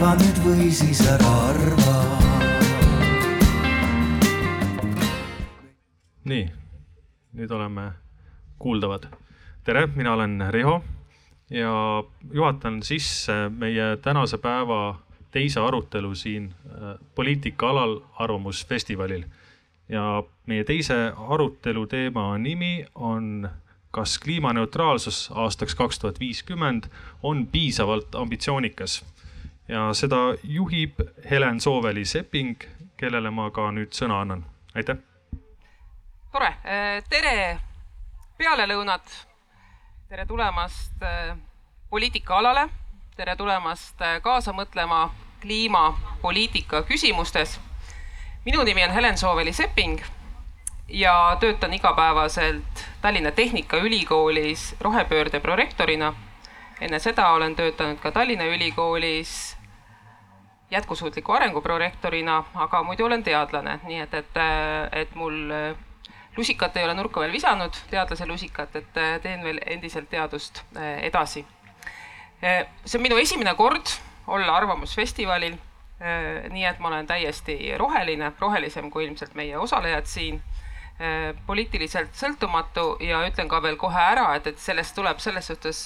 arva nüüd või siis ära arva. nii, nüüd oleme kuuldavad. tere, mina olen Riho ja juhatan sisse meie tänase päeva teise arutelu siin äh, poliitika alal Arvamusfestivalil. ja meie teise arutelu teema nimi on kas kliimaneutraalsus aastaks kaks tuhat viiskümmend on piisavalt ambitsioonikas ja seda juhib Helen Sooveli-Sepping, kellele ma ka nüüd sõna annan. aitäh. tore, äh, tere pealelõunat. tere tulemast äh, poliitikaalale, tere tulemast äh, kaasa mõtlema kliimapoliitika küsimustes. minu nimi on Helen Sooveli-Sepping ja töötan igapäevaselt Tallinna Tehnikaülikoolis rohepöörde prorektorina. enne seda olen töötanud ka Tallinna Ülikoolis jätkusuutliku arengu prorektorina, aga muidu olen teadlane, nii et, et, et mul lusikat ei ole nurka veel visanud, teadlase lusikat, et teen veel endiselt teadust edasi. see on minu esimene kord olla Arvamusfestivalil. nii et ma olen täiesti roheline, rohelisem kui ilmselt meie osalejad siin poliitiliselt sõltumatu ja ütlen ka veel kohe ära, et, et sellest tuleb selles suhtes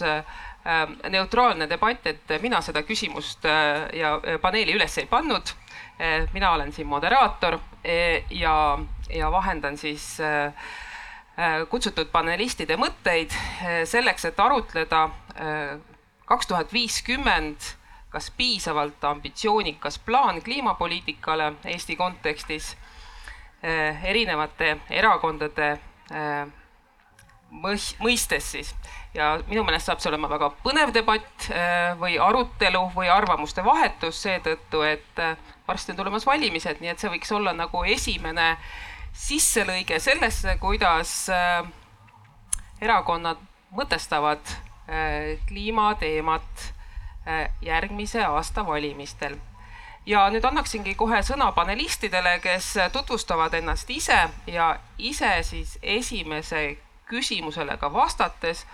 neutraalne debatt, et mina seda küsimust äh, ja paneeli üles ei pannud. mina olen siin moderaator ja, ja vahendan siis kutsutud panelistide mõtteid selleks, et arutleda kaks tuhat viiskümmend, kas piisavalt ambitsioonikas plaan kliimapoliitikale Eesti kontekstis erinevate erakondade mõistes siis ja minu meelest saab see olema väga põnev debatt eh, või arutelu või arvamuste vahetus seetõttu, et varsti on tulemas valimised, nii et see võiks olla nagu esimene sisselõige sellesse, kuidas erakonnad mõtestavad kliimateemat järgmise aasta valimistel ja nüüd annaksingi kohe sõna panelistidele, kes tutvustavad ennast ise ja ise siis esimese küsimusele ka vastates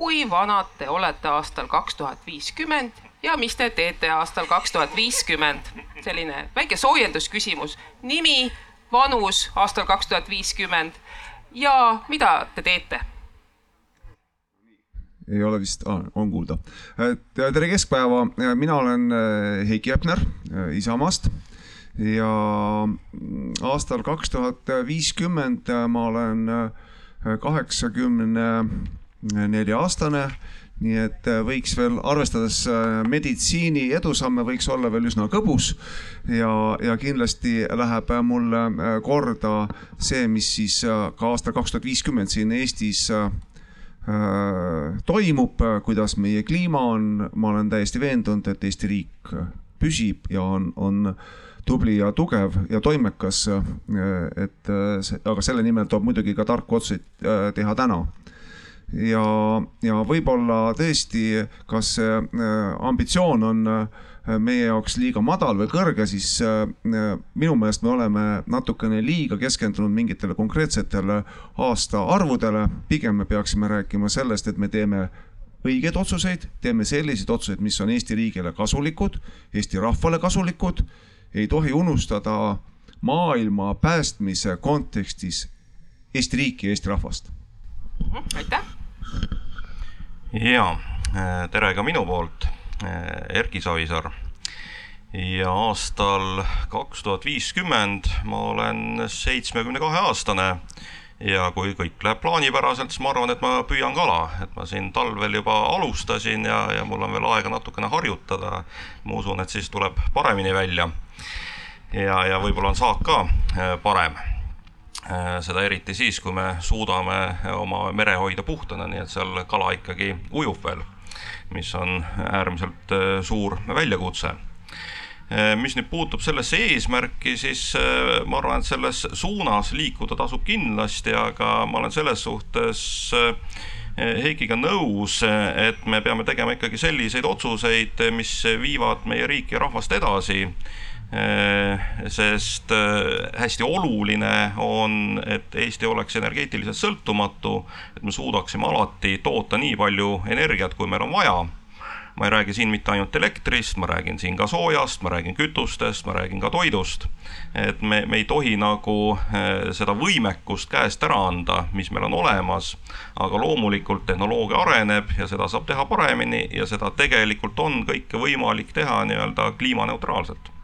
kui vanad te olete aastal kaks tuhat viiskümmend ja mis te teete aastal kaks tuhat viiskümmend. selline väike soojendusküsimus, nimi, vanus aastal kaks tuhat viiskümmend ja mida te teete? ei ole vist ah,, on kuulda. tere keskpäeva, mina olen eh, Heiki Hepner eh, Isamaast ja mm, aastal kaks tuhat viiskümmend eh, ma olen kaheksakümne 80 nelja-aastane, nii et äh, võiks veel, arvestades äh, meditsiini edusamme, võiks olla veel üsna kõbus. Ja, ja kindlasti läheb mulle äh, korda see, mis siis ka aastal kaks tuhat viiskümmend siin Eestis toimub, kuidas meie kliima on, ma olen täiesti veendunud, et Eesti riik püsib ja on, on tubli ja tugev ja toimekas. et aga selle nimel tuleb muidugi ka tarku otsuseid teha täna ja, ja võib-olla tõesti, kas äh, ambitsioon on äh, meie jaoks liiga madal või kõrge, siis äh, minu meelest me oleme natukene liiga keskendunud mingitele konkreetsetele aastaarvudele. pigem me peaksime rääkima sellest, et me teeme õigeid otsuseid, teeme selliseid otsuseid, mis on Eesti riigile kasulikud, Eesti rahvale kasulikud. ei tohi unustada maailma päästmise kontekstis Eesti riiki ja Eesti rahvast. aitäh. Ja tere ka minu poolt Erki Savisaar. ja aastal kaks tuhat viiskümmend ma olen seitsmekümne kahe aastane ja kui kõik läheb plaanipäraselt, siis ma arvan, et ma püüan kala, et ma siin talvel juba alustasin ja, ja mul on veel aega natukene harjutada. ma usun, et siis tuleb paremini välja. ja, ja võib-olla on saak ka eh, parem. Eh, seda eriti siis, kui me suudame oma mere hoida puhtana, nii et seal kala ikkagi ujub veel mis on äärmiselt äh, suur väljakutse. Äh, mis nüüd puutub sellesse eesmärki, siis äh, ma arvan, et selles suunas liikuda tasub kindlasti, aga ma olen selles suhtes Heikiga nõus, et me peame tegema ikkagi selliseid otsuseid, mis viivad meie riiki ja rahvast edasi. Äh, sest äh, hästi oluline on, et Eesti oleks energeetiliselt sõltumatu, et me suudaksime alati toota nii palju energiat, kui meil on vaja. ma ei räägi siin mitte ainult elektrist, ma räägin siin ka soojast, ma räägin kütustest, ma räägin ka toidust. et me, me ei tohi nagu eh, seda võimekust käest ära anda, mis meil on olemas, aga loomulikult tehnoloogia areneb ja seda saab teha paremini ja seda tegelikult on kõike võimalik teha nii-öelda kliimaneutraalselt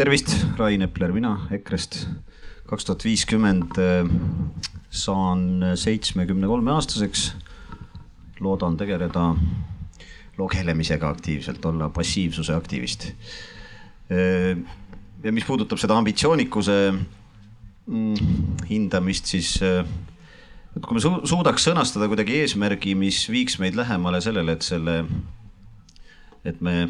tervist, Rain Epler, mina EKRE-st. kaks tuhat viiskümmend äh, saan seitsmekümne kolme aastaseks. loodan tegeleda lugelemisega aktiivselt, olla passiivsuse aktivist. Äh, ja mis puudutab seda ambitsioonikuse mm, hindamist, siis äh, et kui me su suudaks sõnastada kuidagi eesmärgi, mis viiks meid lähemale sellele, et selle, et me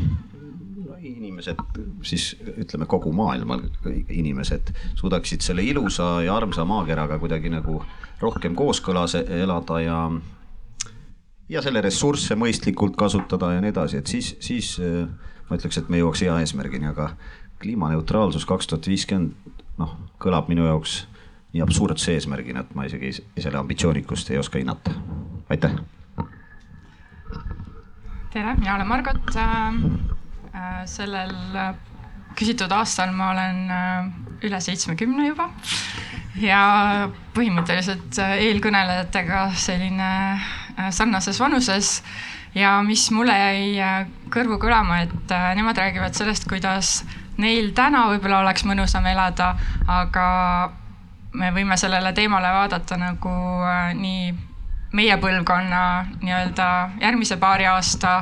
inimesed, siis ütleme kogu maailmal inimesed suudaksid selle ilusa ja armsa maakeraga kuidagi nagu rohkem kooskõlas elada ja ja selle ressursse mõistlikult kasutada ja nii edasi, et siis, siis äh, ma ütleks, et me jõuaks hea eesmärgini, aga kliimaneutraalsus kaks tuhat viiskümmend, noh, kõlab minu jaoks nii absurdse eesmärgina, et ma isegi selle ambitsioonikust ei oska hinnata. aitäh. tere, mina olen Margot Äh, sellel äh, küsitud aastal ma olen äh, üle seitsmekümne juba. Ja põhimõtteliselt eelkõnelejatega selline sarnases vanuses. Ja mis mulle jäi kõrvu kõlama, et nemad räägivad sellest, kuidas neil täna võib-olla oleks mõnusam elada, aga me võime sellele teemale vaadata nagu nii meie põlvkonna nii-öelda järgmise paari aasta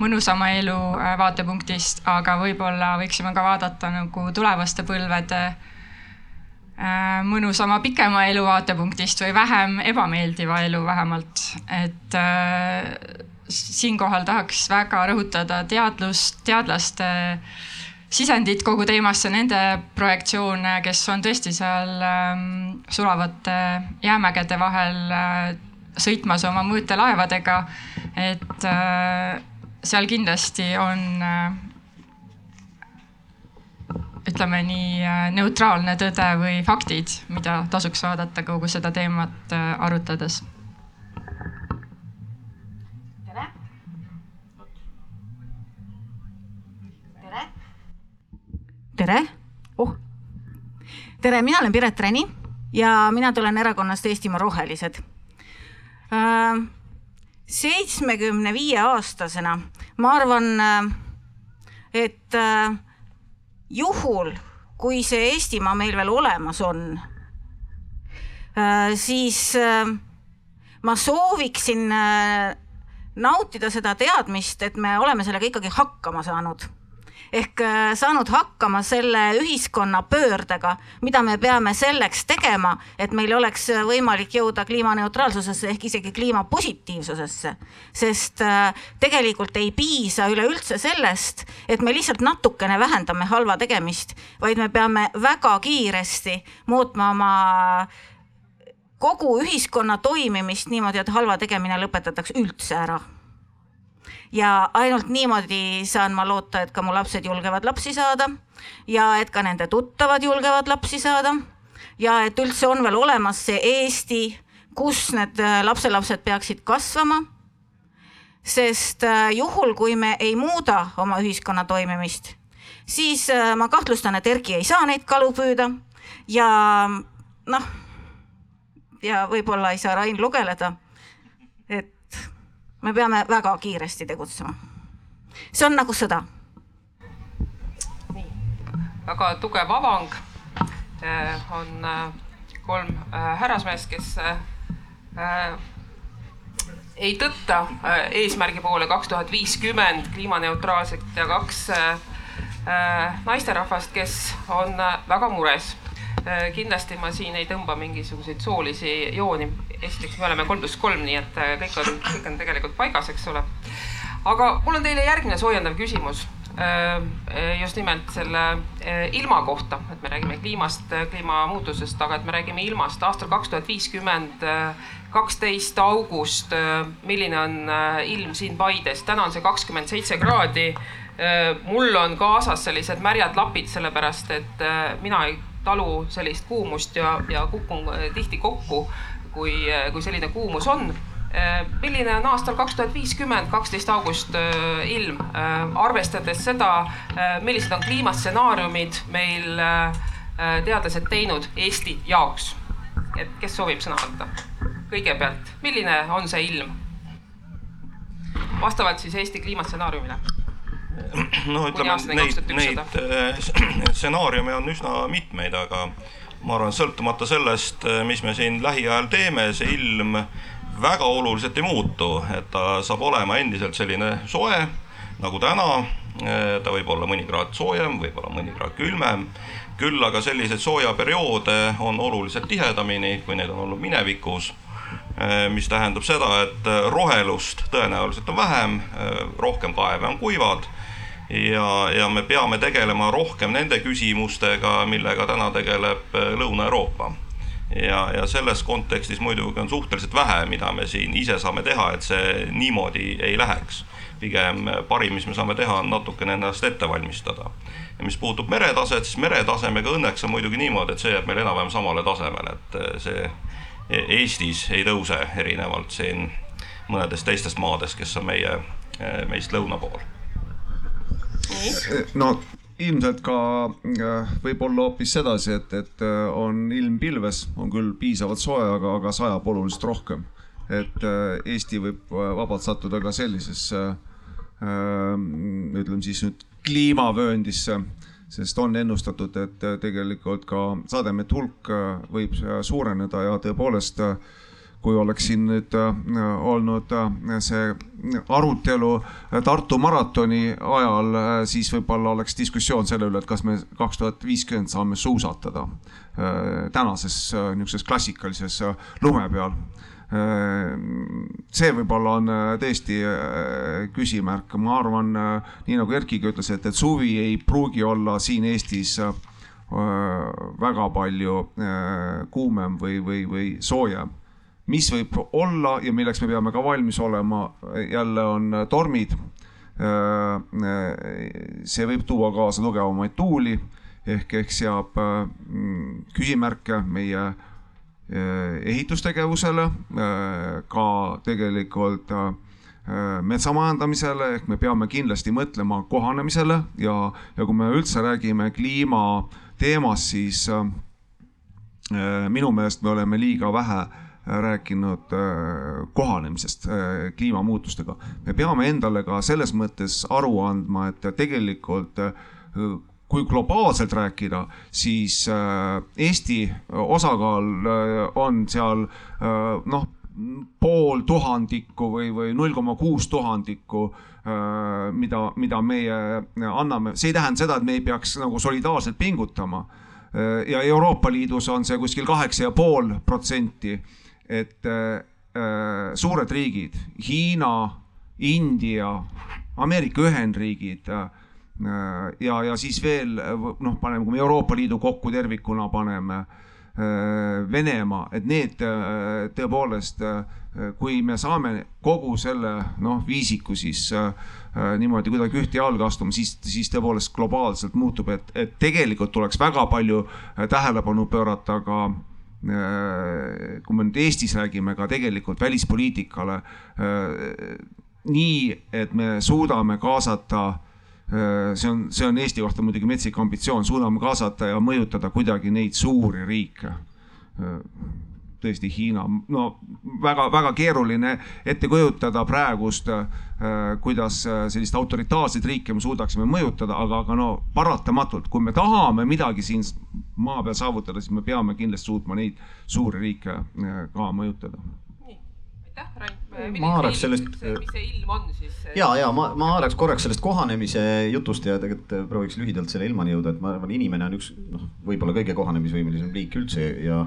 mõnusama elu äh, vaatepunktist, aga võib-olla võiksime ka vaadata nagu tulevaste põlvede äh, mõnusama pikema elu vaatepunktist või vähem ebameeldiva elu vähemalt, et äh, siinkohal tahaks väga rõhutada teadlust, teadlaste sisendit kogu teemasse, nende projektsioone, kes on tõesti seal ähm, sulavate jäämägede vahel sõitmas oma mõõtelaevadega, et seal kindlasti on äh, ütleme nii äh, neutraalne tõde või faktid, mida tasuks vaadata kogu seda teemat äh, arutades. tere. tere. tere, oh. tere, mina olen Piret Räni ja mina tulen erakonnast Eestimaa Rohelised seitsmekümne viie aastasena ma arvan, äh, et äh, juhul, kui see Eestimaa meil veel olemas on, äh, siis ma sooviksin nautida seda teadmist, et me oleme sellega ikkagi hakkama saanud ehk äh, saanud hakkama selle ühiskonna pöördega, mida me peame selleks tegema, et meil oleks võimalik jõuda kliimaneutraalsusesse ehk isegi kliimapositiivsusesse. sest äh, tegelikult ei piisa üleüldse sellest, et me lihtsalt natukene vähendame halva tegemist, vaid me peame väga kiiresti muutma oma kogu ühiskonna toimimist niimoodi, et halva tegemine lõpetatakse üldse ära ja ainult niimoodi saan ma loota, et ka mu lapsed julgevad lapsi saada ja et ka nende tuttavad julgevad lapsi saada ja et üldse on veel olemas see Eesti, kus need äh, lapselapsed peaksid kasvama. sest äh, juhul, kui me ei muuda oma ühiskonna toimimist, siis äh, ma kahtlustan, et Erki ei saa neid kalu püüda ja noh, ja võib-olla ei saa Rain lugeleda. Me peame väga kiiresti tegutsema. see on nagu sõda. väga tugev avang äh, on äh, kolm äh, härrasmeest, kes ei tõtta eesmärgi poole kaks tuhat viiskümmend kliimaneutraalset ja kaks naisterahvast, kes on väga mures kindlasti ma siin ei tõmba mingisuguseid soolisi jooni esiteks me oleme kolm pluss kolm, nii et äh, kõik on, kõik on tegelikult paigas, eks ole. aga mul on teile järgmine soojendav küsimus. Äh, just nimelt selle äh, ilma kohta, et me räägime kliimast, kliimamuutusest, aga et me räägime ilmast aastal kaks tuhat viiskümmend, kaksteist august. milline on ilm siin Paides, täna on see kakskümmend seitse kraadi. mul on kaasas sellised märjad lapid, sellepärast et mina ei talu sellist kuumust ja, ja kukun tihti kokku kui, kui selline kuumus on. milline on aastal kaks tuhat viiskümmend, kaksteist august ilm, arvestades seda, millised on kliimastsenaariumid meil teadlased teinud Eesti jaoks? et kes soovib sõna võtta? kõigepealt, milline on see ilm? vastavalt siis Eesti kliimastsenaariumile no ütleme, neid, neid stsenaariume on üsna mitmeid, aga ma arvan, sõltumata sellest, mis me siin lähiajal teeme, see ilm väga oluliselt ei muutu, et ta saab olema endiselt selline soe nagu täna. ta võib olla mõni kraad soojem, võib-olla mõni kraad külmem. küll aga selliseid soojaperioode on oluliselt tihedamini, kui need on olnud minevikus. mis tähendab seda, et rohelust tõenäoliselt on vähem, rohkem kaeve on kuivad ja, ja me peame tegelema rohkem nende küsimustega, millega täna tegeleb Lõuna-Euroopa ja, ja selles kontekstis muidugi on suhteliselt vähe, mida me siin ise saame teha, et see niimoodi ei läheks. pigem parim, mis me saame teha, on natukene ennast ette valmistada. ja mis puutub meretaset, siis meretasemega õnneks on muidugi niimoodi, et see jääb meil enam-vähem samale tasemele, et see Eestis ei tõuse erinevalt siin mõnedest teistest maadest, kes on meie, meist lõuna pool. No ilmselt ka äh, võib-olla hoopis sedasi, et, et äh, on ilm pilves, on küll piisavalt soe, aga, aga sajab oluliselt rohkem. et äh, Eesti võib vabalt sattuda ka sellisesse, ütleme siis nüüd kliimavööndisse, sest on ennustatud, et tegelikult ka sademete hulk võib suureneda ja tõepoolest kui oleks siin nüüd äh, olnud äh, see arutelu Tartu maratoni ajal, äh, siis võib-olla oleks diskussioon selle üle, et kas me kaks tuhat viiskümmend saame suusatada tänases niisuguses klassikalises lume peal. See võib-olla on tõesti küsimärk, ma arvan, nii nagu Erkkiga ütles, et, et suvi ei pruugi olla siin Eestis väga palju kuumem või, või, või soojem mis võib olla ja milleks me peame ka valmis olema, jälle on tormid. see võib tuua kaasa tugevamaid tuuli. Ehk, ehk seab küsimärke meie ehitustegevusele, ka tegelikult metsamajandamisele, ehk me peame kindlasti mõtlema kohanemisele ja, ja kui me üldse räägime kliimateemast, siis minu meelest me oleme liiga vähe rääkinud äh, kohanemisest äh, kliimamuutustega. me peame endale ka selles mõttes aru andma, et tegelikult äh, kui globaalselt rääkida, siis Eesti osakaal on seal noh, pool tuhandikku või, või null koma kuus tuhandikku, mida, mida meie anname, see ei tähenda seda, et me ei peaks nagu solidaarselt pingutama. ja Euroopa Liidus on see kuskil kaheksa ja pool protsenti et äh, äh, suured riigid, Hiina, India, Ameerika Ühendriigid äh, ja, ja siis veel noh, paneme, kui me Euroopa Liidu kokku tervikuna paneme Venemaa, et need tõepoolest kui me saame kogu selle noh, viisiku siis niimoodi kuidagi ühte jalga astuma, siis, siis tõepoolest globaalselt muutub, et, et tegelikult tuleks väga palju tähelepanu pöörata ka Äh, kui me nüüd Eestis räägime, ka tegelikult välispoliitikale äh, nii, et me suudame kaasata äh, see on, see on Eesti kohta muidugi metsik ambitsioon, suudame kaasata ja mõjutada kuidagi neid suuri riike tõesti Hiina, no väga-väga keeruline ette kujutada praegust, äh, kuidas äh, sellist autoritaarseid riike me suudaksime mõjutada, aga, aga no paratamatult, kui me tahame midagi siin maa peal saavutada, siis me peame kindlasti suutma neid suuri riike äh, ka mõjutada aitäh, Rain. ma haaraks sellest. mis see ilm on siis? ja, ja ma, ma haaraks korraks sellest kohanemise jutust ja tegelikult prooviks lühidalt selle ilmani jõuda, et ma arvan, inimene on üks noh, võib-olla kõige kohanemisvõimelisem liik üldse ja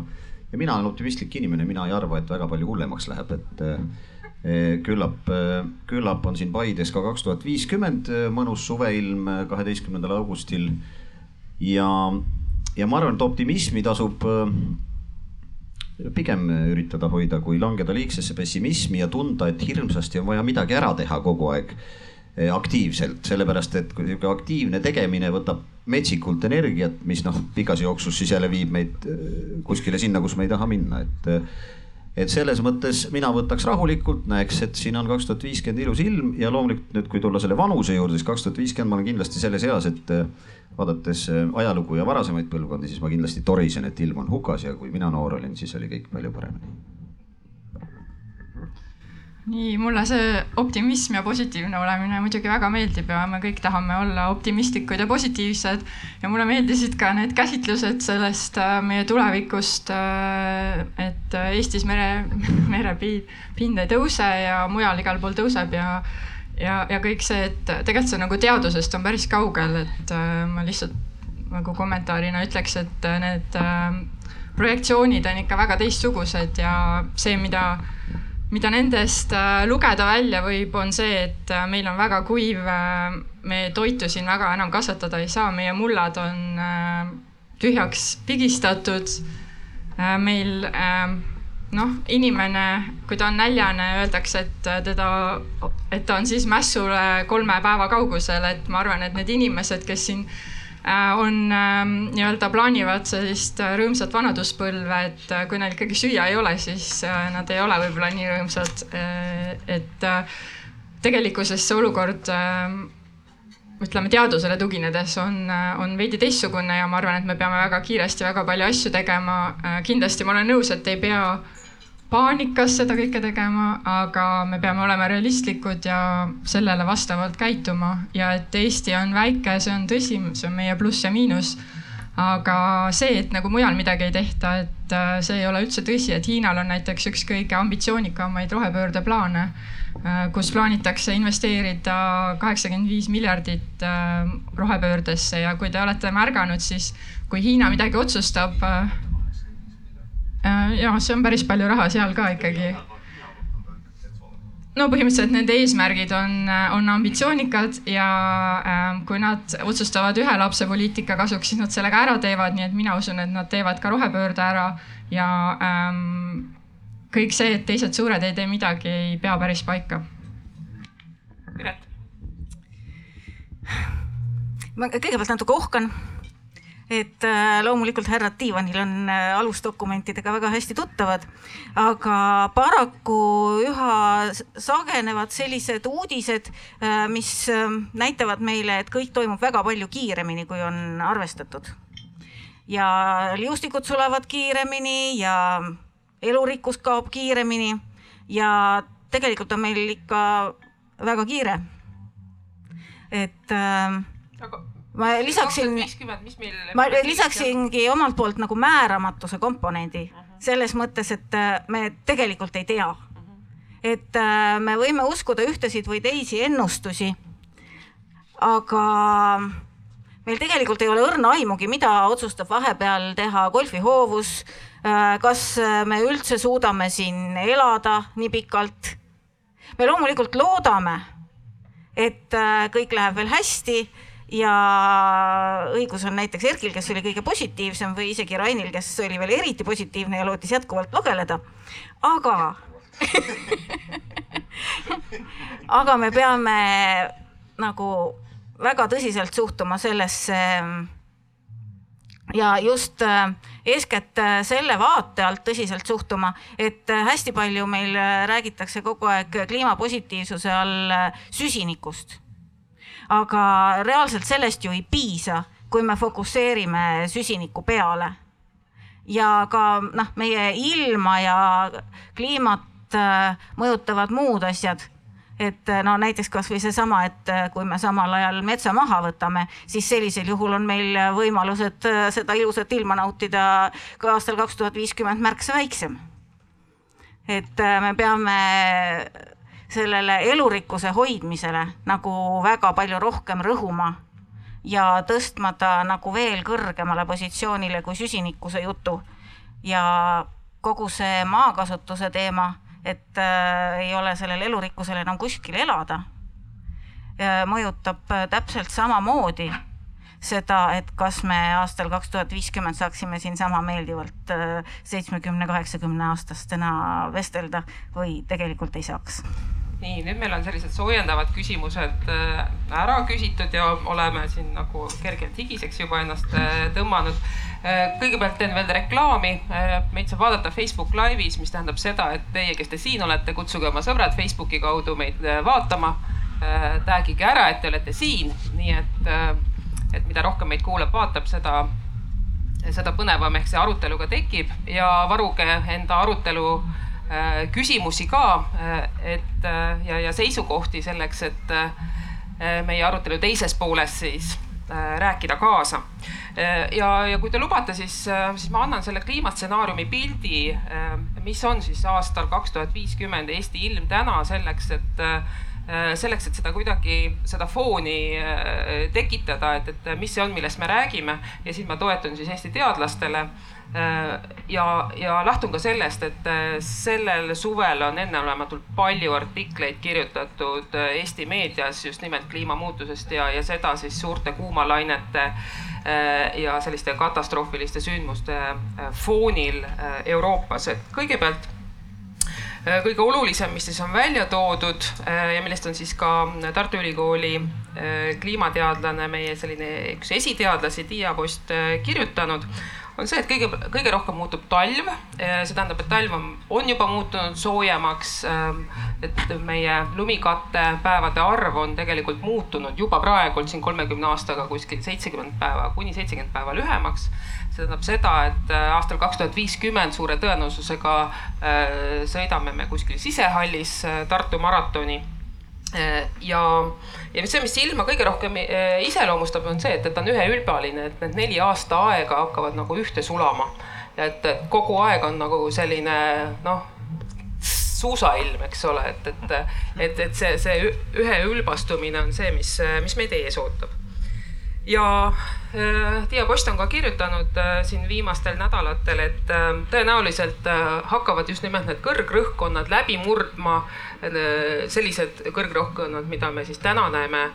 ja mina olen optimistlik inimene, mina ei arva, et väga palju hullemaks läheb, et eh, küllap, küllap on siin Paides ka kaks tuhat viiskümmend mõnus suveilm kaheteistkümnendal augustil. ja, ja ma arvan, et optimismi tasub eh, pigem üritada hoida, kui langeda liigsesse pessimismi ja tunda, et hirmsasti on vaja midagi ära teha kogu aeg Eh, aktiivselt, sellepärast et kui sihuke aktiivne tegemine võtab metsikult energiat, mis noh, pikas jooksus siis jälle viib meid eh, kuskile sinna, kus me ei taha minna, et. et selles mõttes mina võtaks rahulikult, näeks, et siin on kaks tuhat viiskümmend ilus ilm ja loomulikult nüüd, kui tulla selle vanuse juurde, siis kaks tuhat viiskümmend ma olen kindlasti selles eas, et äh, vaadates äh, ajalugu ja varasemaid põlvkondi, siis ma kindlasti torisen, et ilm on hukas ja kui mina noor olin, siis oli kõik palju paremini nii, mulle see optimism ja positiivne olemine muidugi väga meeldib ja me kõik tahame olla optimistlikud ja positiivsed. ja mulle meeldisid ka need käsitlused sellest äh, meie tulevikust, äh, et Eestis mere, merepind ei tõuse ja mujal igal pool tõuseb ja ja, ja kõik see, et tegelikult see nagu teadusest on päris kaugel, et äh, ma lihtsalt nagu kommentaarina ütleks, et need projektsioonid on ikka väga teistsugused ja see, mida mida nendest äh, lugeda välja võib, on see, et äh, meil on väga kuiv, äh, me toitu siin väga enam kasvatada ei saa, meie mullad on tühjaks pigistatud. meil noh, inimene, kui ta on näljane, öeldakse, et teda, et ta on siis mässule kolme päeva kaugusel, et ma arvan, et need inimesed, kes siin on ähm, nii-öelda plaanivad sellist äh, rõõmsat vanaduspõlve, et äh, kui neil ikkagi süüa ei ole, siis nad ei ole võib-olla nii rõõmsad. et tegelikkuses see olukord ütleme teadusele tuginedes on, on veidi teistsugune ja ma arvan, et me peame väga kiiresti väga palju asju tegema. kindlasti ma olen nõus, et ei pea paanikas seda kõike tegema, aga me peame olema realistlikud ja sellele vastavalt käituma ja et Eesti on väike, see on tõsi, see on meie pluss ja miinus. aga see, et nagu mujal midagi ei tehta, et äh, see ei ole üldse tõsi, et Hiinal on näiteks üks kõige ambitsioonikamaid rohepöördeplaane, äh, kus plaanitakse investeerida kaheksakümmend viis miljardit äh, rohepöördesse ja kui te olete märganud, siis kui Hiina midagi otsustab ja see on päris palju raha seal ka ikkagi. no põhimõtteliselt nende eesmärgid on, äh, on ambitsioonikad ja äh, kui nad otsustavad ühe lapse poliitika kasuks, siis nad selle ka ära teevad, nii et mina usun, et nad teevad ka rohepöörde ära ja ähm, kõik see, et teised suured ei tee midagi, ei pea päris paika. Piret. ma kõigepealt natuke ohkan et äh, loomulikult härrad diivanil on äh, alusdokumentidega väga hästi tuttavad, aga paraku üha sagenevad sellised uudised, äh, mis näitavad meile, et kõik toimub väga palju kiiremini, kui on arvestatud. ja liustikud sulavad kiiremini ja elurikkus kaob kiiremini ja tegelikult on meil ikka väga kiire. et aga ma lisaksin, ma lisaksingi omalt poolt nagu määramatuse komponendi uh -huh. selles mõttes, et äh, me tegelikult ei tea uh. -huh. et äh, me võime uskuda ühtesid või teisi ennustusi. aga meil tegelikult ei ole õrna aimugi, mida otsustab vahepeal teha golfihoovus. Äh, kas me üldse suudame siin elada nii pikalt? me loomulikult loodame, et kõik läheb veel hästi ja õigus on näiteks Erkil, kes oli kõige positiivsem või isegi Rainil, kes oli veel eriti positiivne ja lootis jätkuvalt lugeleda. aga aga me peame nagu väga tõsiselt suhtuma sellesse ja just äh, eeskätt äh, selle vaate alt tõsiselt suhtuma, et äh, hästi palju meil räägitakse kogu aeg kliimapositiivsuse all süsinikust aga reaalselt sellest ju ei piisa, kui me fokusseerime süsiniku peale. ja ka noh, meie ilma ja kliimat äh, mõjutavad muud asjad et äh, no näiteks kasvõi seesama, et äh, kui me samal ajal metsa maha võtame, siis sellisel juhul on meil võimalused seda ilusat ilma nautida ka aastal kaks tuhat viiskümmend märksa väiksem. et me peame sellele elurikkuse hoidmisele nagu väga palju rohkem rõhuma ja tõstma ta nagu veel kõrgemale positsioonile kui süsinikuse jutu. ja kogu see maakasutuse teema, et äh, ei ole sellel elurikkusel enam kuskil elada äh,, mõjutab äh, täpselt samamoodi seda, et kas me aastal kaks tuhat viiskümmend saaksime siinsama meeldivalt äh, seitsmekümne, kaheksakümne aastastena vestelda või tegelikult ei saaks nii, nüüd meil on sellised soojendavad küsimused äh, ära küsitud ja oleme siin nagu kergelt higiseks juba ennast äh, tõmmanud. kõigepealt teen veel reklaami, meid saab vaadata Facebook Live'is, mis tähendab seda, et teie, kes te siin olete, kutsuge oma sõbrad Facebooki kaudu meid vaatama. Tag ige ära, et te olete siin, nii et, et mida rohkem meid kuulab-vaatab, seda, seda põnevam ehk see arutelu ka tekib ja varuge enda arutelu küsimusi ka, et ja, ja seisukohti selleks, et meie arutelu teises pooles siis Äh, rääkida kaasa. Äh, ja, ja kui te lubate, siis, äh, siis ma annan selle kliimastsenaariumi pildi, mis on siis aastal kaks tuhat viiskümmend Eesti ilm täna selleks, et selleks, et seda kuidagi, seda fooni tekitada, et, et mis see on, millest me räägime ja siis ma toetun siis Eesti teadlastele. Äh, ja, ja lähtun ka sellest, et äh, sellel suvel on enneolematult palju artikleid kirjutatud äh, Eesti meedias just nimelt kliimamuutusest ja, ja seda siis suurte kuumalainete ja selliste katastroofiliste sündmuste foonil Euroopas, et kõigepealt kõige olulisem, mis siis on välja toodud ja millest on siis ka Tartu Ülikooli kliimateadlane, meie selline üks esiteadlasi, Tiia Post kirjutanud on see, et kõige, kõige rohkem muutub talv. see tähendab, et talv on, on juba muutunud soojemaks. Et meie lumikattepäevade arv on tegelikult muutunud juba praegu siin kolmekümne aastaga kuskil seitsekümmend päeva, kuni seitsekümmend päeva lühemaks. See tähendab seda, et äh, aastal kaks tuhat viiskümmend suure tõenäosusega äh, sõidame me kuskil sisehallis äh, Tartu maratoni ja, ja see, mis silma kõige rohkem iseloomustab, on see, et, et ta on üheülbaline, et need neli aasta aega hakkavad nagu ühte sulama. et kogu aeg on nagu selline noh, suusailm, eks ole, et, et, et, et see, see üheülbastumine on see, mis, mis meid ees ootab ja äh, Tiia Post on ka kirjutanud äh, siin viimastel nädalatel, et äh, tõenäoliselt hakkavad just nimelt need kõrgrõhkkonnad läbi murdma. sellised kõrgrõhkkonnad, mida me siis täna näeme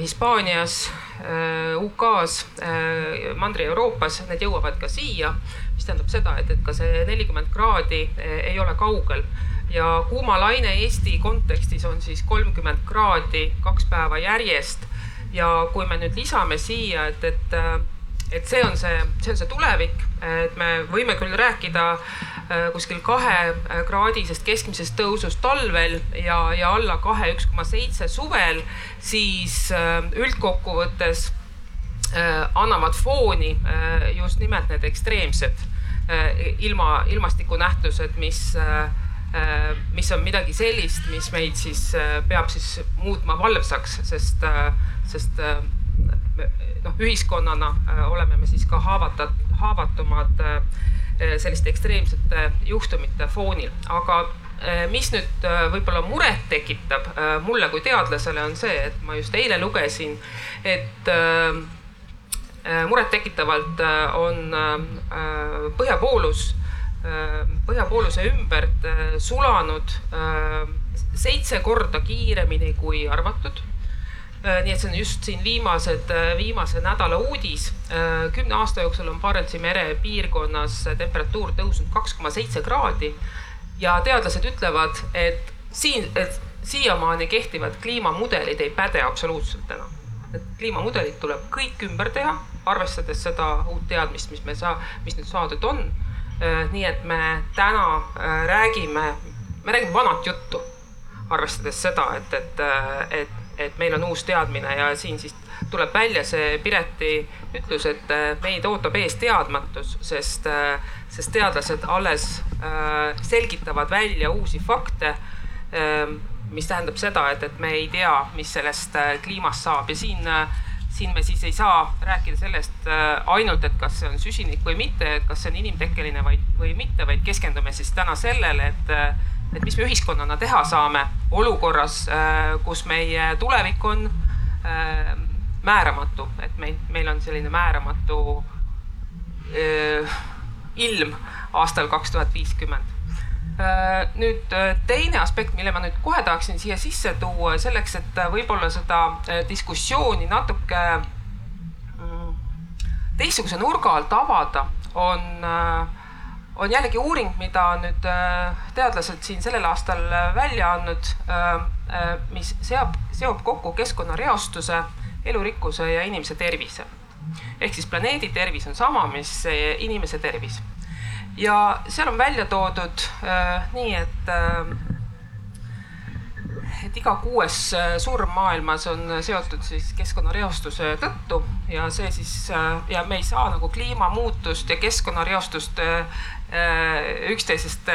Hispaanias, UK-s, Mandri-Euroopas, need jõuavad ka siia. mis tähendab seda, et, et ka see nelikümmend kraadi ei ole kaugel ja kuumalaine Eesti kontekstis on siis kolmkümmend kraadi kaks päeva järjest ja kui me nüüd lisame siia, et, et, et see on see, see on see tulevik, et me võime küll rääkida äh, kuskil kahekraadisest keskmisest tõusust talvel ja, ja alla kahe, üks koma seitse suvel, siis äh, üldkokkuvõttes äh, annavad fooni just nimelt need ekstreemsed ilma, ilmastikunähtused, mis mis on midagi sellist, mis meid siis peab siis muutma valvsaks, sest sest äh, noh, ühiskonnana äh, oleme me siis ka haavata, haavatumad äh, selliste ekstreemsete juhtumite foonil, aga mis nüüd võib-olla muret tekitab mulle kui teadlasele, on see, et ma just eile lugesin, et murettekitavalt on põhjapoolus, põhjapooluse ümbert sulanud seitse korda kiiremini kui arvatud Äh, nii et see on just siin viimased, äh, viimase nädala uudis. Äh, kümne aasta jooksul on Barentsi mere piirkonnas temperatuur tõusnud kaks koma seitse kraadi. ja teadlased ütlevad, et siin, et siiamaani kehtivad kliimamudelid ei päde absoluutselt enam. et kliimamudelid tuleb kõik ümber teha, arvestades seda uut teadmist, mis me saa-, mis nüüd saadud on. Nii et me täna räägime, me räägime vanat juttu, arvestades seda, et, et, et et meil on uus teadmine ja siin siis tuleb välja see Pireti ütlus, et äh, meid ootab ees teadmatus, sest, äh, sest teadlased alles äh, selgitavad välja uusi fakte. Mis tähendab seda, et, et me ei tea, mis sellest kliimast saab ja siin siin me siis ei saa rääkida sellest ainult, et kas see on süsinik või mitte, et kas see on inimtekkeline või, või mitte, vaid keskendume siis täna sellele, et et mis me ühiskonnana teha saame olukorras, äh, kus meie tulevik on äh, määramatu, et meil, meil on selline määramatu äh, ilm aastal kaks tuhat viiskümmend. Nüüd teine aspekt, mille ma nüüd kohe tahaksin siia sisse tuua selleks, et võib-olla seda diskussiooni natuke mm, teistsuguse nurga alt avada, on äh, on jällegi uuring, mida nüüd äh, teadlased siin sellel aastal äh, välja andnud, äh, mis seab, seob kokku keskkonnareostuse, elurikkuse ja inimese tervise. ehk siis planeedi tervis on sama, mis inimese tervis. Ja seal on välja toodud äh, nii, et äh, et iga kuues äh, surm maailmas on seotud siis keskkonnareostuse tõttu ja see siis äh, ja me ei saa nagu kliimamuutust ja keskkonnareostust äh, üksteisest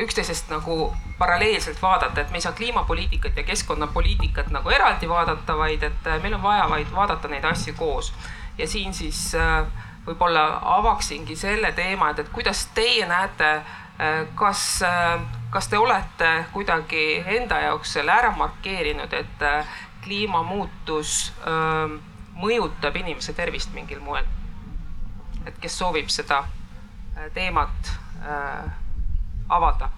üksteisest nagu paralleelselt vaadata, et me ei saa kliimapoliitikat ja keskkonnapoliitikat nagu eraldi vaadata, vaid et meil on vaja vaid vaadata neid asju koos. ja siin siis võib-olla avaksingi selle teema, et, et kuidas teie näete, kas kas te olete kuidagi enda jaoks selle ära markeerinud, et äh, kliimamuutus öö, mõjutab inimese tervist mingil moel? et kes soovib seda äh, teemat avada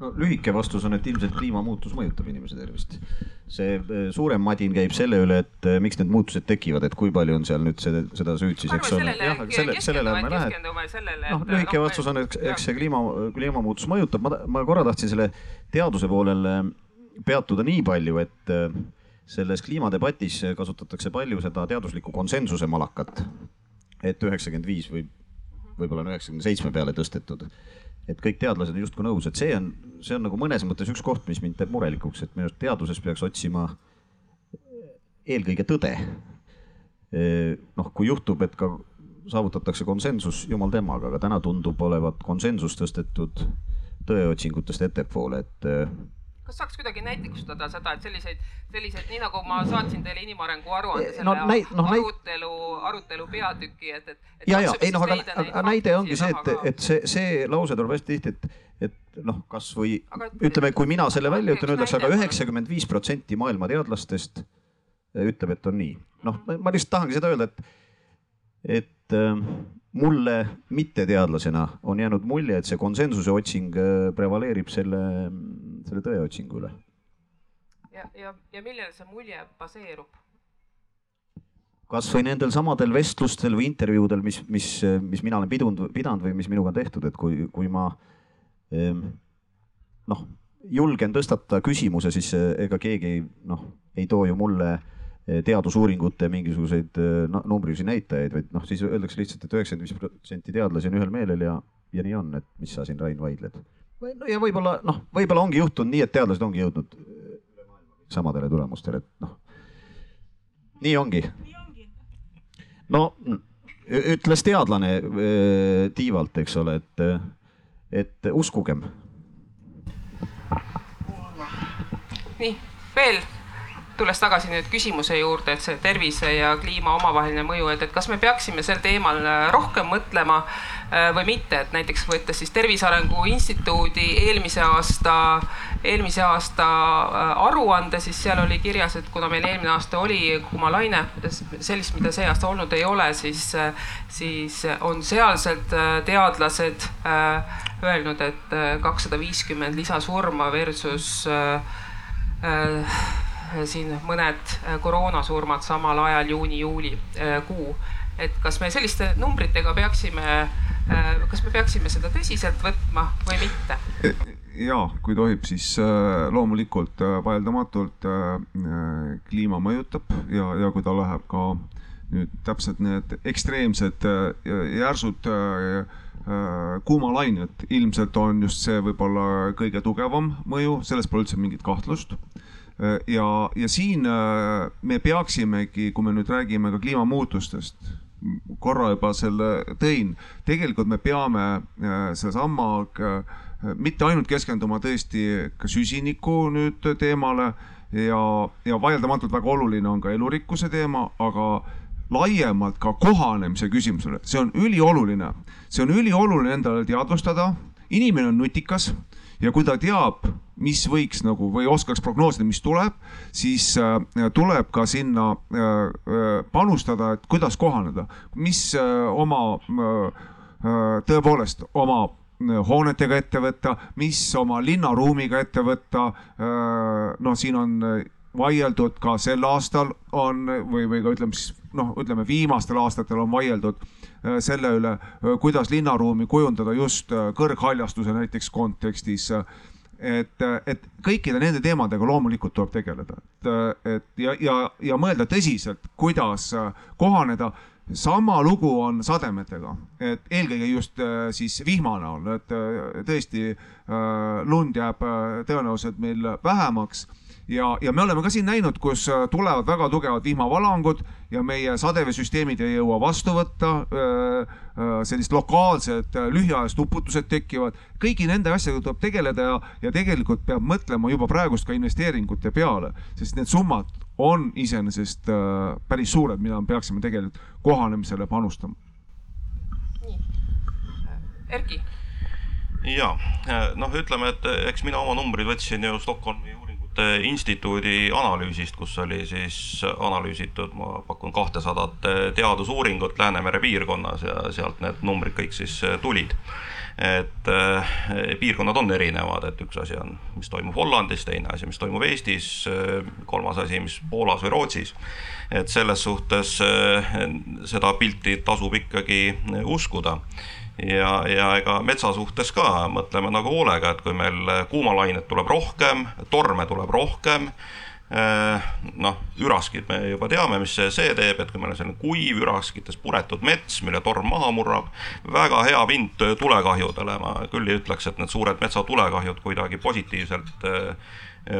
no lühike vastus on, et ilmselt kliimamuutus mõjutab inimese tervist. See äh, suurem madin käib selle üle, et äh, miks need muutused tekivad, et kui palju on seal nüüd seda, seda süüd siis, eks ole. jah, selle, sellele ärme lähe. noh, lühike no, vastus on, eks, eks see kliima, kliimamuutus mõjutab, ma, ma korra tahtsin selle teaduse poolel peatuda nii palju, et äh, selles kliimadebatis kasutatakse palju seda teaduslikku konsensuse malakat. et üheksakümmend viis või võib-olla on üheksakümne seitsme peale tõstetud et kõik teadlased on justkui nõus, et see on, see on nagu mõnes mõttes üks koht, mis mind teeb murelikuks, et minu arust teaduses peaks otsima eelkõige tõde. noh, kui juhtub, et ka saavutatakse konsensus, jumal temaga, aga täna tundub olevat konsensus tõstetud tõeotsingutest ettepoole, et kas saaks kuidagi näitlikustada seda, et selliseid, selliseid, nii nagu ma saatsin teile inimarengu aruande, selle no, näi, no, arutelu, arutelu peatüki, et, et, et. ja, ja ei noh, aga, aga näide ongi see, et, et see, see lause tuleb hästi tihti, et, et noh, kasvõi ütleme, kui mina selle välja ütlen, öeldakse, aga üheksakümmend viis protsenti maailma teadlastest äh, ütleb, et on nii. noh, ma lihtsalt tahangi seda öelda, et, et ähm, mulle mitteteadlasena on jäänud mulje, et see konsensuse otsing äh, prevaleerib selle, selle tõeotsingu üle. ja, ja, ja millele see mulje baseerub? kasvõi nendel samadel vestlustel või intervjuudel, mis, mis, mis mina olen pidunud, pidanud või mis minuga on tehtud, et kui, kui ma ehm, noh, julgen tõstatada küsimuse, siis äh, ega keegi noh, ei too ju mulle äh, teadusuuringute mingisuguseid no, numbrilisi näitajaid, vaid noh, siis öeldakse lihtsalt et, et üheksakümmend viis protsenti teadlasi on ühel meelel ja, ja nii on, et mis sa siin, Rain, vaidled. no ja võib-olla noh, võib-olla ongi juhtunud nii, et teadlased ongi jõudnud samadele tulemustele, et noh, nii ongi. no ütles teadlane tiivalt, eks ole, et, et uskugem. nii, veel tulles tagasi nüüd küsimuse juurde, et see tervise ja kliima omavaheline mõju, et, et kas me peaksime sel teemal äh, rohkem mõtlema äh, või mitte, et näiteks võttes siis Tervise Arengu Instituudi eelmise aasta, eelmise aasta äh, aruande, siis seal oli kirjas, et kuna meil eelmine aasta oli kuumalaine, sellist, mida see aasta olnud ei ole, siis, siis on sealsed teadlased öelnud, et kakssada viiskümmend lisasurma versus siin mõned äh, koroonasurmad samal ajal juuni-juuli äh, et kas me selliste numbritega peaksime, kas me peaksime seda tõsiselt võtma või mitte? ja kui tohib, siis loomulikult vaieldamatult kliima mõjutab ja, ja kui ta läheb ka nüüd täpselt need ekstreemsed järsud kuumalained, ilmselt on just see võib-olla kõige tugevam mõju, selles pole üldse mingit kahtlust Äh, ja, ja siin äh, me peaksimegi, kui me nüüd räägime ka kliimamuutustest, korra juba selle tõin, tegelikult me peame äh, sedasama mitte ainult keskenduma tõesti ka süsiniku nüüd teemale ja, ja vaieldamatult väga oluline on ka elurikkuse teema, aga laiemalt ka kohanemise küsimusele, see on ülioluline, see on ülioluline endale teadvustada. inimene on nutikas ja kui ta teab, mis võiks nagu või oskaks prognoosida, mis tuleb, siis äh, tuleb ka sinna äh, äh, panustada, et kuidas kohaneda, mis oma tõepoolest oma hoonetega ette võtta, mis oma linnaruumiga ette võtta. noh, siin on vaieldud ka sel aastal on või, või ka ütleme siis noh, ütleme viimastel aastatel on vaieldud Äh, selle üle, äh, kuidas linnaruumi kujundada just äh, kõrghaljastuse näiteks kontekstis. et, et kõikide nende teemadega loomulikult tuleb tegeleda, et, et ja, ja, ja mõelda tõsiselt, kuidas kohaneda sama lugu on sademetega, et eelkõige just siis vihma näol, et tõesti lund jääb tõenäoliselt meil vähemaks ja, ja me oleme ka siin näinud, kus äh, tulevad väga tugevad vihmavalangud ja meie sadeveesüsteemid ei jõua vastu võtta. Äh, äh, sellised lokaalsed lühiajalised uputused tekivad, kõigi nende asjadega tuleb tegeleda ja, ja tegelikult peab mõtlema juba praegust ka investeeringute peale, sest need summad on iseenesest päris suured, mida me peaksime tegelikult kohanemisele panustama. Erki ja noh, ütleme, et eks mina oma numbrid võtsin ju Stockholmi Uuringute Instituudi analüüsist, kus oli siis analüüsitud, ma pakun kahtesadat teadusuuringut Läänemere piirkonnas ja sealt need numbrid kõik siis tulid. Et eh, piirkonnad on erinevad, et üks asi on, mis toimub Hollandis, teine asi, mis toimub Eestis, kolmas asi, mis Poolas või Rootsis. et selles suhtes eh, seda pilti tasub ikkagi uskuda ja, ja ega metsa suhtes ka mõtleme nagu hoolega, et kui meil kuumalainet tuleb rohkem, torme tuleb rohkem, eh, noh, üraskid me juba teame, mis see, see teeb, et kui meil on selline kuiv üraskites puretud mets, mille torm maha murrab, väga hea pind tulekahjudele, ma küll ei ütleks, et need suured metsatulekahjud kuidagi positiivselt äh,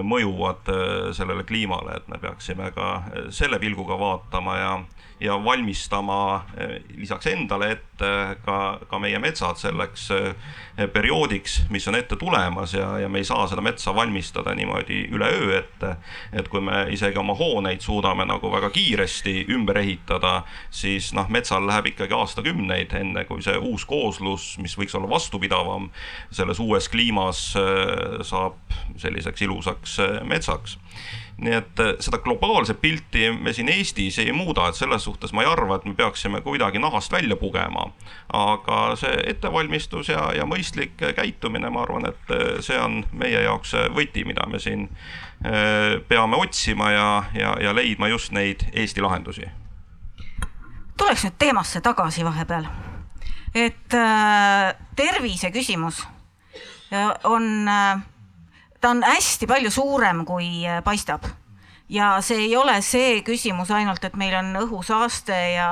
mõjuvad äh, sellele kliimale, et me peaksime ka äh, selle pilguga vaatama ja, ja valmistama äh, lisaks endale ette ka, ka meie metsad selleks perioodiks, mis on ette tulemas ja, ja me ei saa seda metsa valmistada niimoodi üleöö ette. et kui me isegi oma hooneid suudame nagu väga kiiresti ümber ehitada, siis noh, metsal läheb ikkagi aastakümneid, enne kui see uus kooslus, mis võiks olla vastupidavam selles uues kliimas, saab selliseks ilusaks metsaks. Nii et äh, seda globaalset pilti me siin Eestis ei muuda, et selles suhtes ma ei arva, et me peaksime kuidagi nahast välja pugema. aga see ettevalmistus ja, ja mõistlik käitumine, ma arvan, et äh, see on meie jaoks võti, mida me siin peame otsima ja, ja, ja leidma just neid Eesti lahendusi. tuleks nüüd teemasse tagasi vahepeal, et äh, tervise küsimus on äh, ta on hästi palju suurem, kui äh, paistab ja see ei ole see küsimus ainult, et meil on õhusaaste ja,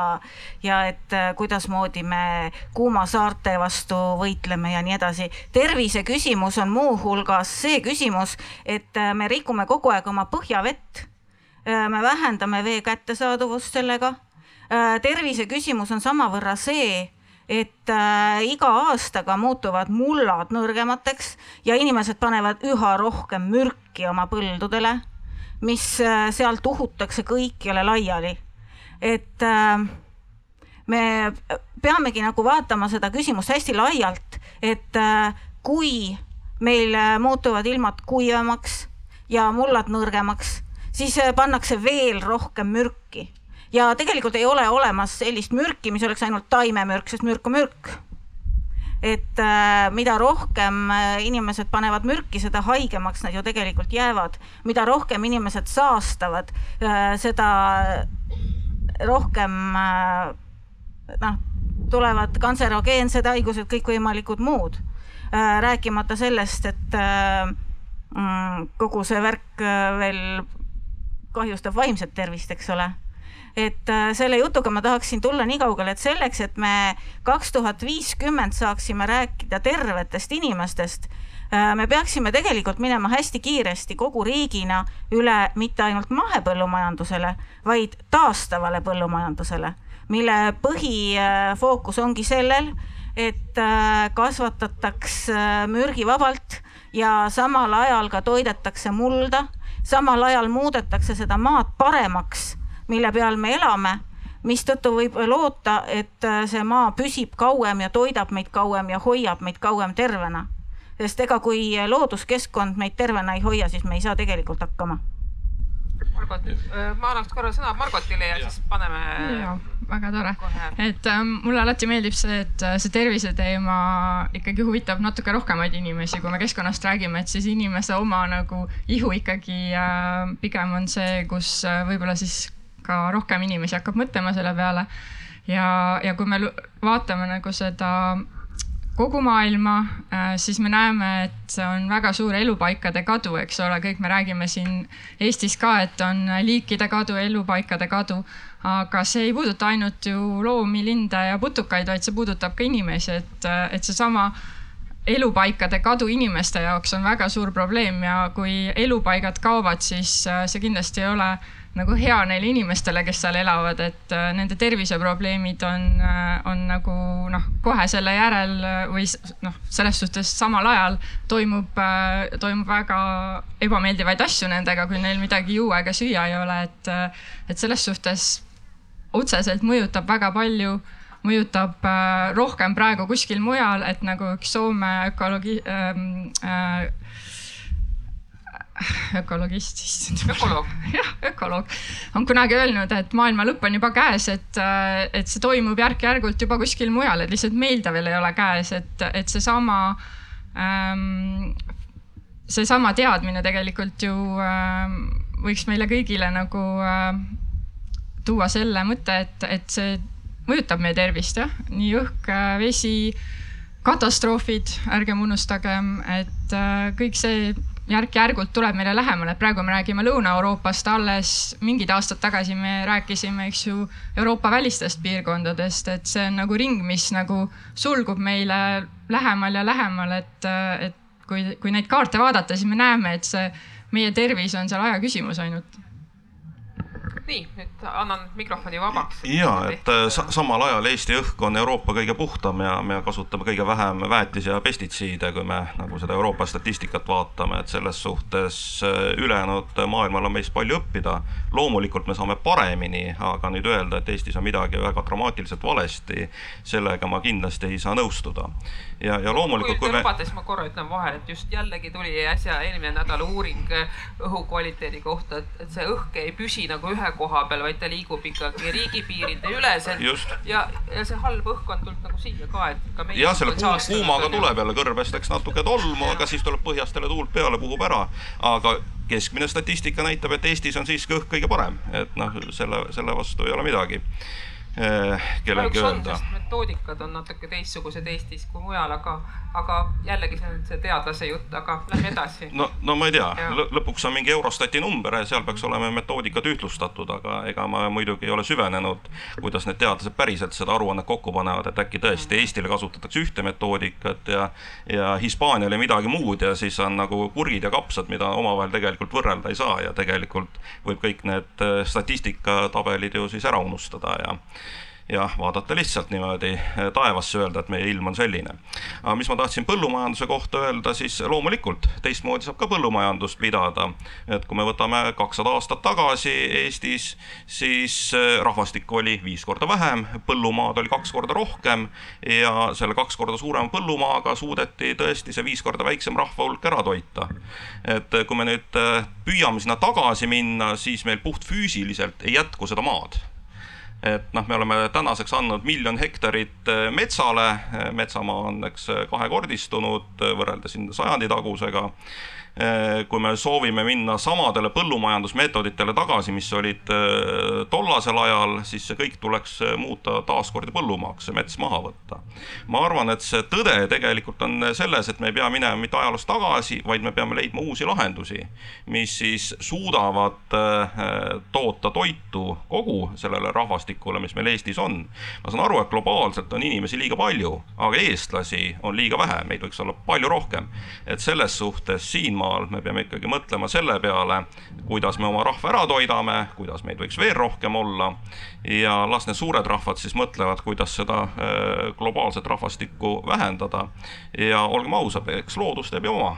ja et äh, kuidasmoodi me kuumasaarte vastu võitleme ja nii edasi. tervise küsimus on muuhulgas see küsimus, et äh, me rikume kogu aeg oma põhjavett. me vähendame vee kättesaadavust sellega. tervise küsimus on samavõrra see et äh, iga aastaga muutuvad mullad nõrgemateks ja inimesed panevad üha rohkem mürki oma põldudele, mis äh, sealt uhutakse kõikjale laiali. et äh, me peamegi nagu vaatama seda küsimust hästi laialt, et äh, kui meil muutuvad ilmad kuivemaks ja mullad nõrgemaks, siis äh, pannakse veel rohkem mürki ja tegelikult ei ole olemas sellist mürki, mis oleks ainult taimemürk, sest mürk on mürk. et äh, mida rohkem äh, inimesed panevad mürki, seda haigemaks nad ju tegelikult jäävad. mida rohkem inimesed saastavad äh,, seda rohkem noh, tulevad kantserogeensed haigused, kõikvõimalikud muud rääkimata sellest, et mm, kogu see värk veel kahjustab vaimset tervist, eks ole et äh, selle jutuga ma tahaksin tulla nii kaugele, et selleks, et me kaks tuhat viiskümmend saaksime rääkida tervetest inimestest, äh, me peaksime tegelikult minema hästi kiiresti kogu riigina üle mitte ainult mahepõllumajandusele, vaid taastavale põllumajandusele, mille põhifookus ongi sellel, et äh, kasvatataks mürgivabalt ja samal ajal ka toidetakse mulda, samal ajal muudetakse seda maad paremaks mille peal me elame, mistõttu võib loota, et äh, see maa püsib kauem ja toidab meid kauem ja hoiab meid kauem tervena. sest ega kui looduskeskkond meid tervena ei hoia, siis me ei saa tegelikult hakkama. Margot, äh, ma annaks korra sõna Margotile ja, ja. siis paneme. väga tore, et äh, mulle alati meeldib see, et äh, see terviseteema ikkagi huvitab natuke rohkemaid inimesi, kui me keskkonnast räägime, et siis inimese oma nagu ihu ikkagi äh, pigem on see, kus äh, võib-olla siis ka rohkem inimesi hakkab mõtlema selle peale. ja, ja kui me vaatame nagu seda kogu maailma, siis me näeme, et on väga suur elupaikade kadu, eks ole, kõik me räägime siin Eestis ka, et on liikide kadu, elupaikade kadu. aga see ei puuduta ainult ju loomi, linde ja putukaid, vaid see puudutab ka inimesi, et, et seesama elupaikade kadu inimeste jaoks on väga suur probleem ja kui elupaigad kaovad, siis see kindlasti ei ole nagu hea neile inimestele, kes seal elavad, et äh, nende terviseprobleemid on, äh, on nagu noh, kohe selle järel äh, või noh, selles suhtes samal ajal toimub, toimub väga ebameeldivaid asju nendega, kui neil midagi juua ega süüa ei ole, et, et selles suhtes otseselt mõjutab väga palju mõjutab rohkem praegu kuskil mujal, et nagu üks Soome ökoloogi ähm, äh, ökologist, issand. ökoloog. jah, ökoloog on kunagi öelnud, et maailma lõpp on juba käes, et, et see toimub järk-järgult juba kuskil mujal, et lihtsalt meil ta veel ei ole käes, et, et seesama ähm,, seesama teadmine tegelikult ju ähm, võiks meile kõigile nagu äh, tuua selle mõtte, et, et see mõjutab meie tervist jah, nii õhk, vesi, katastroofid, ärgem unustagem, et äh, kõik see järk-järgult tuleb meile lähemale, praegu me räägime Lõuna-Euroopast, alles mingid aastad tagasi me rääkisime, eks ju, Euroopa välistest piirkondadest, et see on nagu ring, mis nagu sulgub meile lähemal ja lähemal, et, et kui, kui neid kaarte vaadata, siis me näeme, et see meie tervis on seal aja küsimus ainult nii, nüüd annan mikrofoni vabaks. ja, et äh, sa samal ajal Eesti õhk on Euroopa kõige puhtam ja me kasutame kõige vähem väetis- ja pestitsiide, kui me nagu seda Euroopa statistikat vaatame, et selles suhtes äh, ülejäänud maailmal on meist palju õppida. loomulikult me saame paremini, aga nüüd öelda, et Eestis on midagi väga dramaatiliselt valesti, sellega ma kindlasti ei saa nõustuda. ja, ja loomulikult. kui te lubate, siis ma korra ütlen vahele, et just jällegi tuli äsja eelmine nädal uuring õhukvaliteedi kohta, et see õhk ei püsi nagu ühe koha peal, vaid ta liigub ikkagi riigipiiride üleselt. ja, ja see halb õhkkond tuleb nagu siia ka, et ka meie. jah, selle kuum, kuumaga tuleb jälle kõrbest, eks natuke tolmu, aga siis tuleb põhjast jälle tuult peale, puhub ära. aga keskmine statistika näitab, et Eestis on siiski õhk kõige parem, et noh, selle, selle vastu ei ole midagi kellelegi öelda. metoodikad on natuke teistsugused Eestis kui mujal, aga, aga jällegi see on see teadlase jutt, aga lähme edasi. no, no ma ei tea, lõpuks on mingi Eurostati number ja seal peaks olema metoodikad ühtlustatud, aga ega ma muidugi ei ole süvenenud, kuidas need teadlased päriselt seda aruannet kokku panevad, et äkki tõesti Eestile kasutatakse ühte metoodikat ja, ja Hispaaniale midagi muud ja siis on nagu kurgid ja kapsad, mida omavahel tegelikult võrrelda ei saa ja tegelikult võib kõik need eh, statistikatabelid ju siis ära unustada ja ja vaadata lihtsalt niimoodi eh, taevasse, öelda, et meie ilm on selline. aga mis ma tahtsin põllumajanduse kohta öelda, siis loomulikult teistmoodi saab ka põllumajandust pidada. et kui me võtame kakssada aastat tagasi Eestis, siis eh, rahvastikku oli viis korda vähem, põllumaad oli kaks korda rohkem ja selle kaks korda suurema põllumaaga suudeti tõesti see viis korda väiksem rahva hulk ära toita. et kui me nüüd eh, püüame sinna tagasi minna, siis meil puhtfüüsiliselt ei jätku seda maad et noh, me oleme tänaseks andnud miljon hektarit eh, metsale, metsamaa on eks kahekordistunud võrreldes siin sajandi tagusega Eh, kui me soovime minna samadele põllumajandusmeetoditele tagasi, mis olid eh, tollasel ajal, siis see kõik tuleks eh, muuta taaskord põllumaaks, see mets maha võtta. ma arvan, et see tõde tegelikult on selles, et me ei pea minema mitte ajaloos tagasi, vaid me peame leidma uusi lahendusi, mis siis suudavad toota toitu kogu sellele rahvastikule, mis meil Eestis on. ma saan aru, et globaalselt on inimesi liiga palju, aga eestlasi on liiga vähe, meid võiks olla palju rohkem. et selles suhtes siin ma maal, me peame ikkagi mõtlema selle peale, kuidas me oma rahva ära toidame, kuidas meid võiks veel rohkem olla ja las need suured rahvad siis mõtlevad, kuidas seda äh, globaalset rahvastikku vähendada. ja olgem ausad, eks loodus teeb ju oma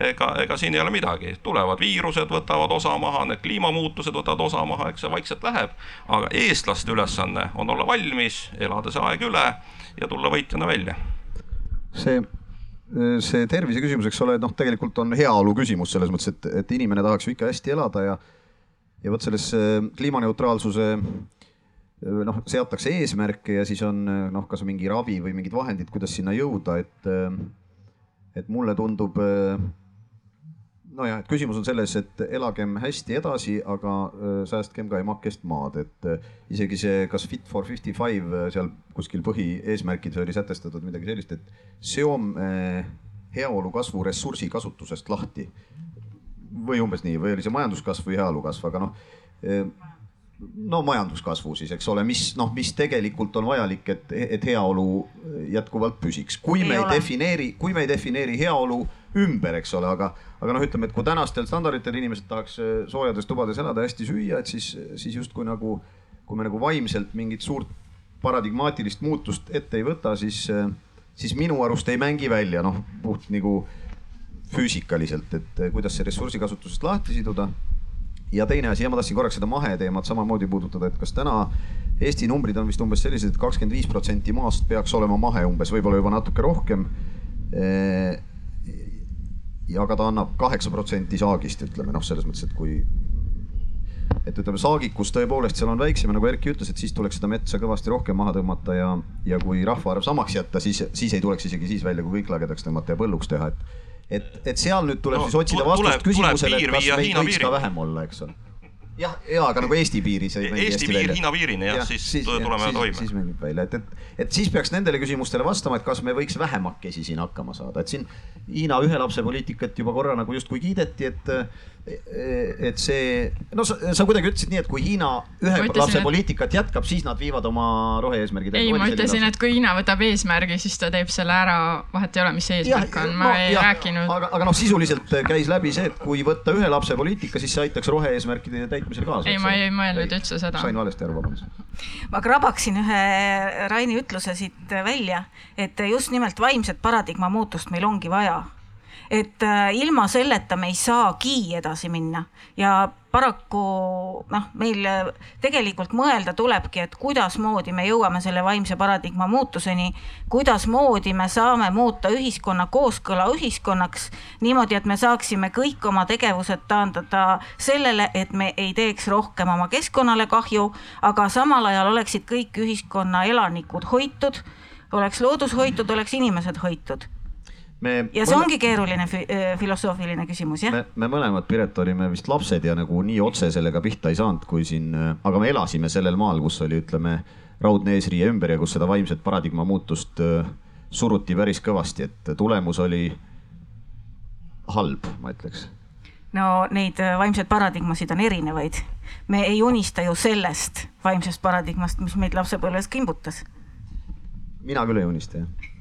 ega, ega siin ei ole midagi, tulevad viirused, võtavad osa maha, need kliimamuutused võtavad osa maha, eks see vaikselt läheb. aga eestlaste ülesanne on olla valmis, elada see aeg üle ja tulla võitjana välja. see see tervise küsimus, eks ole, noh, tegelikult on heaolu küsimus selles mõttes, et, et inimene tahaks ju ikka hästi elada ja ja vot selles kliimaneutraalsuse noh, seatakse eesmärke ja siis on noh, kas mingi ravi või mingid vahendid, kuidas sinna jõuda, et et mulle tundub nojah, et küsimus on selles, et elagem hästi edasi, aga säästkem ka emakest maad, et isegi see, kas Fit for 55 äh, seal kuskil põhieesmärkides oli sätestatud midagi sellist, et seome heaolu kasvu ressursi kasutusest lahti. või umbes nii, või oli see majanduskasv või heaolu kasv, aga noh no majanduskasvu siis, eks ole, mis noh, mis tegelikult on vajalik, et, et heaolu jätkuvalt püsiks, kui ei me ei ole. defineeri, kui me ei defineeri heaolu ümber, eks ole, aga, aga noh, ütleme, et kui tänastel standarditel inimesed tahaks äh, soojades tubades elada, hästi süüa, et siis, siis justkui nagu, kui me nagu vaimselt mingit suurt paradigmaatilist muutust ette ei võta, siis, äh, siis minu arust ei mängi välja noh, puht nagu füüsikaliselt, et äh, kuidas see ressursikasutusest lahti siduda ja teine asi, ja ma tahtsin korraks seda maheteemat samamoodi puudutada, et kas täna Eesti numbrid on vist umbes sellised et, et kakskümmend viis protsenti maast peaks olema mahe umbes, võib-olla juba natuke rohkem. Ja aga ta annab kaheksa protsenti saagist, ütleme noh, selles mõttes, et kui et ütleme, saagikus tõepoolest seal on väiksem ja nagu Erki ütles, et siis tuleks seda metsa kõvasti rohkem maha tõmmata ja, ja kui rahvaarv samaks jätta, siis, siis ei tuleks isegi siis välja, kui kõik lagedaks tõmmata ja põlluks teha, et et, et seal nüüd tuleb no, siis otsida vastust küsimusele, et kas meid võiks ka vähem olla, eks ole jah, ja aga nagu Eesti piiris. Eesti piir Hiina piirini jah ja,, siis, siis tuleme siis, toime. siis mängib välja, et, et, et siis peaks nendele küsimustele vastama, et kas me võiks vähemakesi siin hakkama saada, et siin Hiina ühe lapse poliitikat juba korra nagu justkui kiideti, et et see, no sa, sa kuidagi ütlesid nii, et kui Hiina ühe ütlesin, lapse et... poliitikat jätkab, siis nad viivad oma rohe-eesmärgid. ei, ma ütlesin, et kui Hiina võtab eesmärgi, siis ta teeb selle ära, vahet ei ole, mis see eesmärk ja, on, ma no, ei ja, rääkinud. aga, aga noh, sisuliselt käis läbi see, et kui võtta ühe lapse poliitika, siis see aitaks rohe-eesmärkide täitmisel kaasa. ei, ma ei mõelnud üldse seda. sain valesti aru, vabandust. ma krabaksin ühe Raini ütluse siit välja, et just nimelt vaimset paradigma muutust meil ongi vaja et äh, ilma selleta me ei saagi edasi minna ja paraku noh, meil tegelikult mõelda tulebki, et kuidasmoodi me jõuame selle vaimse paradigma muutuseni, kuidasmoodi me saame muuta ühiskonna kooskõla ühiskonnaks niimoodi, et me saaksime kõik oma tegevused taandada sellele, et me ei teeks rohkem oma keskkonnale kahju, aga samal ajal oleksid kõik ühiskonna elanikud hoitud, oleks loodus hoitud, oleks inimesed hoitud me ja see mõle... ongi keeruline fi filosoofiline küsimus, jah? me, me mõlemad, Piret, olime vist lapsed ja nagu nii otse sellega pihta ei saanud, kui siin, aga me elasime sellel maal, kus oli, ütleme, raudne eesriie ümber ja kus seda vaimset paradigma muutust suruti päris kõvasti, et tulemus oli halb, ma ütleks no neid vaimseid paradigmasid on erinevaid. me ei unista ju sellest vaimsest paradigmast, mis meid lapsepõlves kimbutas. mina küll ei unista, jah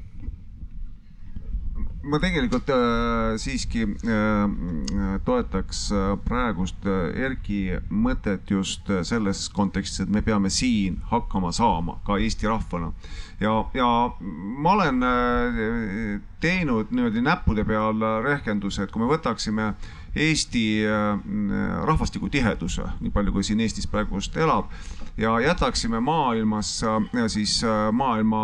ma tegelikult äh, siiski äh, toetaks äh, praegust äh, Erki mõtet just äh, selles kontekstis, et me peame siin hakkama saama ka Eesti rahvana. ja, ja ma olen äh, teinud niimoodi näppude peal rehkenduse, et kui me võtaksime Eesti äh, rahvastiku tiheduse, nii palju kui siin Eestis praegust elab ja jätaksime maailmas äh, siis äh, maailma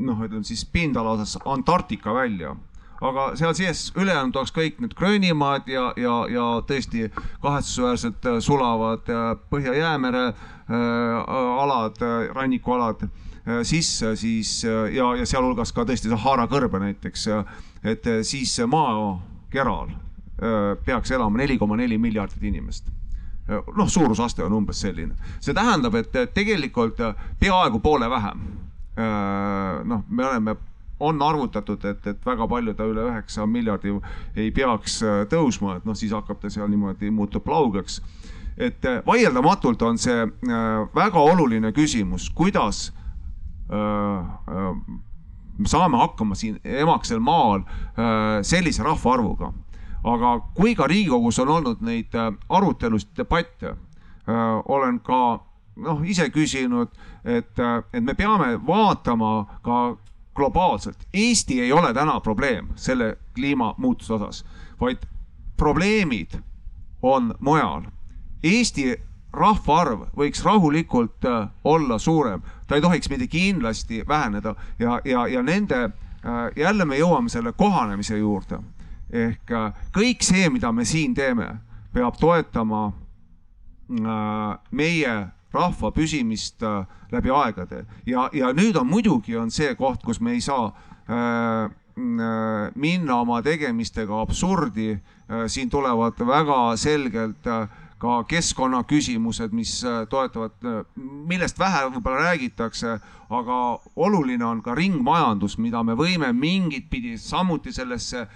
noh, ütleme siis pindala osas Antarktika välja aga seal sees ülejäänud oleks kõik need Gröönimaad ja, ja, ja tõesti kahetsusväärselt äh, sulavad äh, Põhja-Jäämere äh, alad, rannikualad sisse, siis ja, ja sealhulgas ka tõesti Sahara kõrbe näiteks, et siis maakeral peaks elama neli koma neli miljardit inimest noh, suurusaste on umbes selline. see tähendab, et tegelikult peaaegu poole vähem. noh, me oleme on arvutatud, et, et väga palju ta üle üheksa miljardi ei peaks äh, tõusma, et noh, siis hakkab ta seal niimoodi, muutub laugeks. et äh, vaieldamatult on see äh, väga oluline küsimus, kuidas saame hakkama siin emaksel maal sellise rahvaarvuga. aga kui ka Riigikogus on olnud neid arutelusid, debatte, olen ka noh, ise küsinud, et, et me peame vaatama ka globaalselt. Eesti ei ole täna probleem selle kliimamuutuse osas, vaid probleemid on mujal. Eesti rahvaarv võiks rahulikult äh, olla suurem, ta ei tohiks mitte kindlasti väheneda ja, ja, ja nende, äh, jälle me jõuame selle kohanemise juurde. ehk äh, kõik see, mida me siin teeme, peab toetama meie rahva püsimist äh, läbi aegade ja, ja nüüd on muidugi on see koht, kus me ei saa äh, minna oma tegemistega absurdi. siin tulevad väga selgelt ka keskkonnaküsimused, mis toetavad, millest vähe võib-olla räägitakse, aga oluline on ka ringmajandus, mida me võime mingit pidi samuti sellesse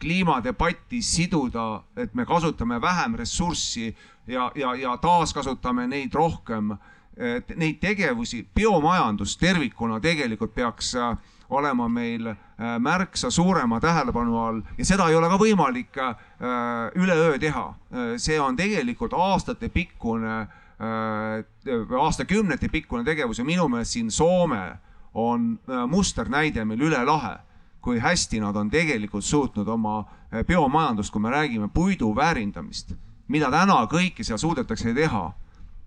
kliimadebatti siduda, et me kasutame vähem ressurssi ja, ja, ja taaskasutame neid rohkem. et neid tegevusi, biomajandus tervikuna tegelikult peaks äh, olema meil äh, märksa suurema tähelepanu all ja seda ei ole ka võimalik äh, üleöö teha. see on tegelikult aastatepikkune, aastakümnete pikkune tegevus ja minu meelest siin Soome on musternäide meil üle lahe kui hästi nad on tegelikult suutnud oma biomajandust, kui me räägime puidu väärindamist, mida täna kõike seal suudetakse teha.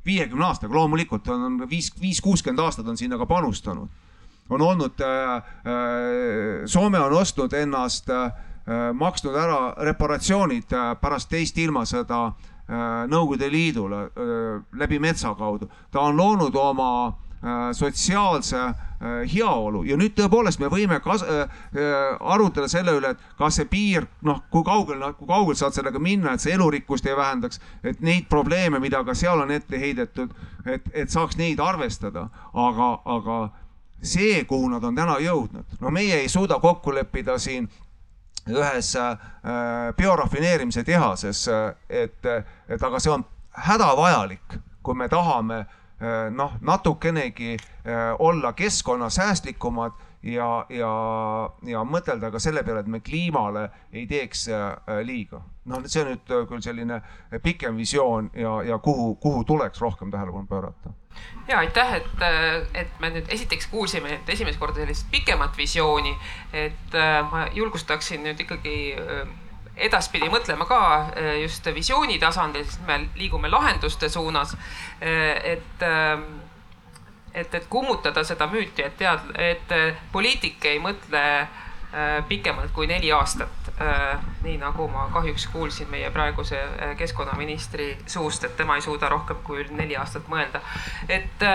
viiekümne aastaga loomulikult on viis, viis, kuuskümmend aastat on sinna ka panustanud. on olnud äh,, Soome on ostnud ennast äh,, maksnud ära reparatsioonid äh, pärast teist ilmasõda äh, Nõukogude Liidule äh, läbi metsa kaudu. ta on loonud oma äh, sotsiaalse äh, heaolu. Ja nüüd tõepoolest me võime kas, äh, arutleda selle üle, et kas see piir, noh, kui kaugel, kui kaugel saad sellega minna, et see elurikkust ei vähendaks, et neid probleeme, mida ka seal on ette heidetud, et, et saaks neid arvestada, aga, aga see, kuhu nad on täna jõudnud, no meie ei suuda kokku leppida siin ühes äh, biorafineerimise tehases, et, et aga see on hädavajalik, kui me tahame äh, noh, natukenegi äh, olla keskkonnasäästlikumad ja, ja, ja mõtelda ka selle peale, et me kliimale ei teeks äh, liiga. noh, see on nüüd küll selline pikem visioon ja, ja kuhu, kuhu tuleks rohkem tähelepanu pöörata ja aitäh, et, et me nüüd esiteks kuulsime et esimest korda sellist pikemat visiooni, et ma julgustaksin nüüd ikkagi edaspidi mõtlema ka just visiooni tasandil, sest me liigume lahenduste suunas. et, et, et kummutada seda müüti, et tead, et poliitik ei mõtle pikemalt kui neli aastat. nii nagu ma kahjuks kuulsin meie praeguse keskkonnaministri suust, et tema ei suuda rohkem kui neli aastat mõelda. et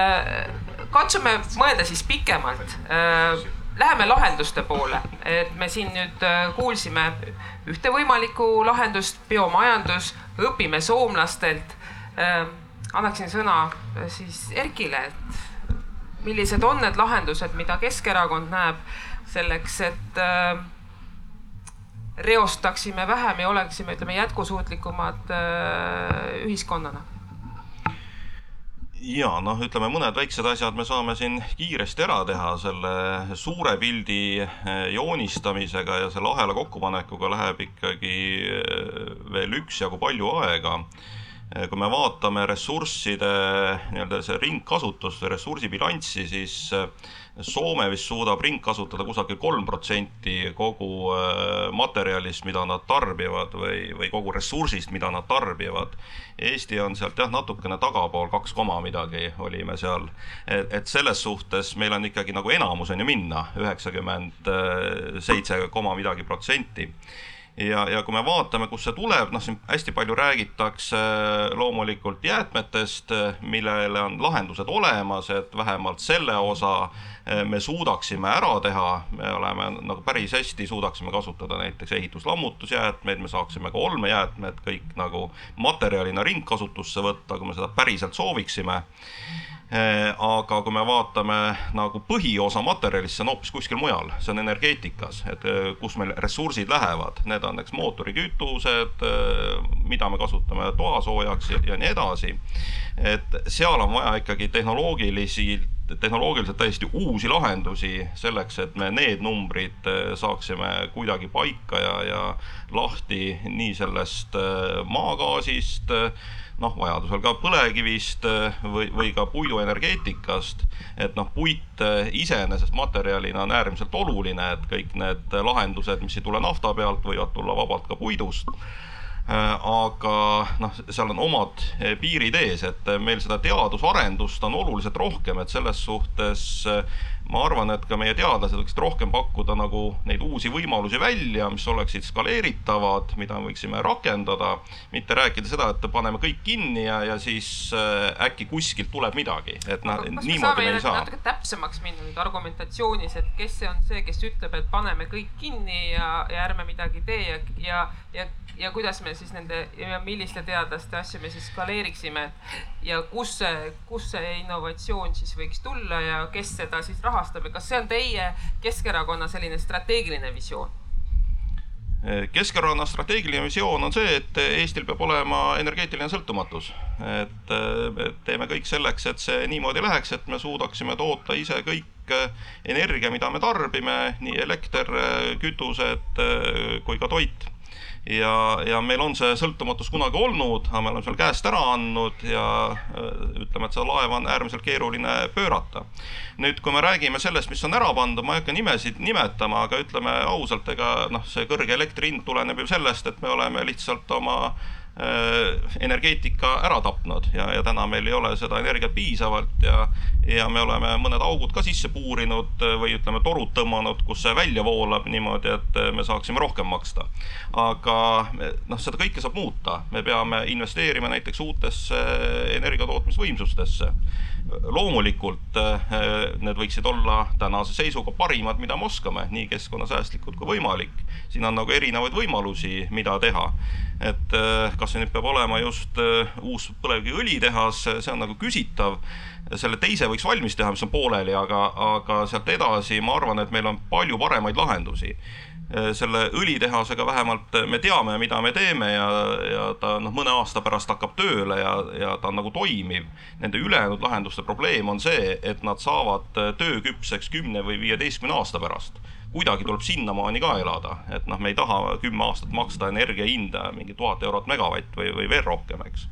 katsume mõelda siis pikemalt. Läheme lahenduste poole, et me siin nüüd kuulsime ühte võimalikku lahendust, biomajandus, õpime soomlastelt. annaksin sõna siis Erkile, et millised on need lahendused, mida Keskerakond näeb selleks, et äh, reostaksime vähem ja oleksime, ütleme, jätkusuutlikumad äh, ühiskonnana? Ja noh, ütleme mõned väiksed asjad me saame siin kiiresti ära teha selle suure pildi joonistamisega ja selle ahela kokkupanekuga läheb ikkagi veel üksjagu palju aega. Kui me vaatame ressursside nii-öelda see ringkasutust, ressursibilanssi, siis Soome vist suudab ringkasutada kusagil kolm protsenti kogu materjalist, mida nad tarbivad või, või kogu ressursist, mida nad tarbivad. Eesti on sealt jah, natukene tagapool, kaks koma midagi olime seal. et selles suhtes meil on ikkagi nagu enamuseni minna, üheksakümmend seitse koma midagi protsenti ja, ja kui me vaatame, kust see tuleb, noh, siin hästi palju räägitakse loomulikult jäätmetest, millele on lahendused olemas, et vähemalt selle osa me suudaksime ära teha, me oleme nagu päris hästi suudaksime kasutada näiteks ehitus-lammutusjäätmeid, me saaksime ka olmejäätmed kõik nagu materjalina ringkasutusse võtta, kui me seda päriselt sooviksime aga kui me vaatame nagu põhiosa materjalist, see on hoopis kuskil mujal, see on energeetikas, et kus meil ressursid lähevad, need on eks mootorikütused, mida me kasutame toasoojaks ja, ja nii edasi. et seal on vaja ikkagi tehnoloogilisi tehnoloogiliselt täiesti uusi lahendusi selleks, et me need numbrid saaksime kuidagi paika ja, ja lahti nii sellest maagaasist noh, vajadusel ka põlevkivist või, või ka puiduenergeetikast. et noh, puit iseenesest materjalina on äärmiselt oluline, et kõik need lahendused, mis ei tule nafta pealt, võivad tulla vabalt ka puidust aga noh, seal on omad piirid ees, et meil seda teadusarendust on oluliselt rohkem, et selles suhtes ma arvan, et ka meie teadlased võiksid rohkem pakkuda nagu neid uusi võimalusi välja, mis oleksid skaleeritavad, mida me võiksime rakendada, mitte rääkida seda, et paneme kõik kinni ja, ja siis äh, äkki kuskilt tuleb midagi, et noh, niimoodi me ei saa. natuke täpsemaks minna nüüd argumentatsioonis, et kes see on see, kes ütleb, et paneme kõik kinni ja, ja ärme midagi tee ja, ja, ja ja kuidas me siis nende ja milliste teadlaste asju me siis skaleeriksime ja kus see, kus see innovatsioon siis võiks tulla ja kes seda siis rahastab ja kas see on teie Keskerakonna selline strateegiline visioon? Keskerakonna strateegiline visioon on see, et Eestil peab olema energeetiline sõltumatus. et teeme kõik selleks, et see niimoodi läheks, et me suudaksime toota ise kõik energia, mida me tarbime, nii elekter, kütused kui ka toit ja, ja meil on see sõltumatus kunagi olnud, aga me oleme selle käest ära andnud ja äh, ütleme, et seda laeva on äärmiselt keeruline pöörata. nüüd, kui me räägime sellest, mis on ära pandud, ma ei hakka nimesid nimetama, aga ütleme ausalt, ega noh, see kõrge elektri hind tuleneb ju sellest, et me oleme lihtsalt oma energeetika ära tapnud ja, ja täna meil ei ole seda energiat piisavalt ja, ja me oleme mõned augud ka sisse puurinud või ütleme, torud tõmmanud, kus see välja voolab niimoodi, et me saaksime rohkem maksta. aga noh, seda kõike saab muuta, me peame investeerima näiteks uutesse energiatootmisvõimsustesse loomulikult eh, need võiksid olla tänase seisuga parimad, mida me oskame, nii keskkonnasäästlikud kui võimalik. siin on nagu erinevaid võimalusi, mida teha. et eh, kas see nüüd peab olema just eh, uus põlevkiviõlitehas, see on nagu küsitav. selle teise võiks valmis teha, mis on pooleli, aga, aga sealt edasi ma arvan, et meil on palju paremaid lahendusi selle õlitehasega vähemalt me teame, mida me teeme ja, ja ta noh, mõne aasta pärast hakkab tööle ja, ja ta on nagu toimiv. Nende ülejäänud lahenduste probleem on see, et nad saavad tööküpseks kümne või viieteistkümne aasta pärast. kuidagi tuleb sinnamaani ka elada, et noh, me ei taha kümme aastat maksta energia hinda mingi tuhat eurot megavatt või, või veel rohkem, eks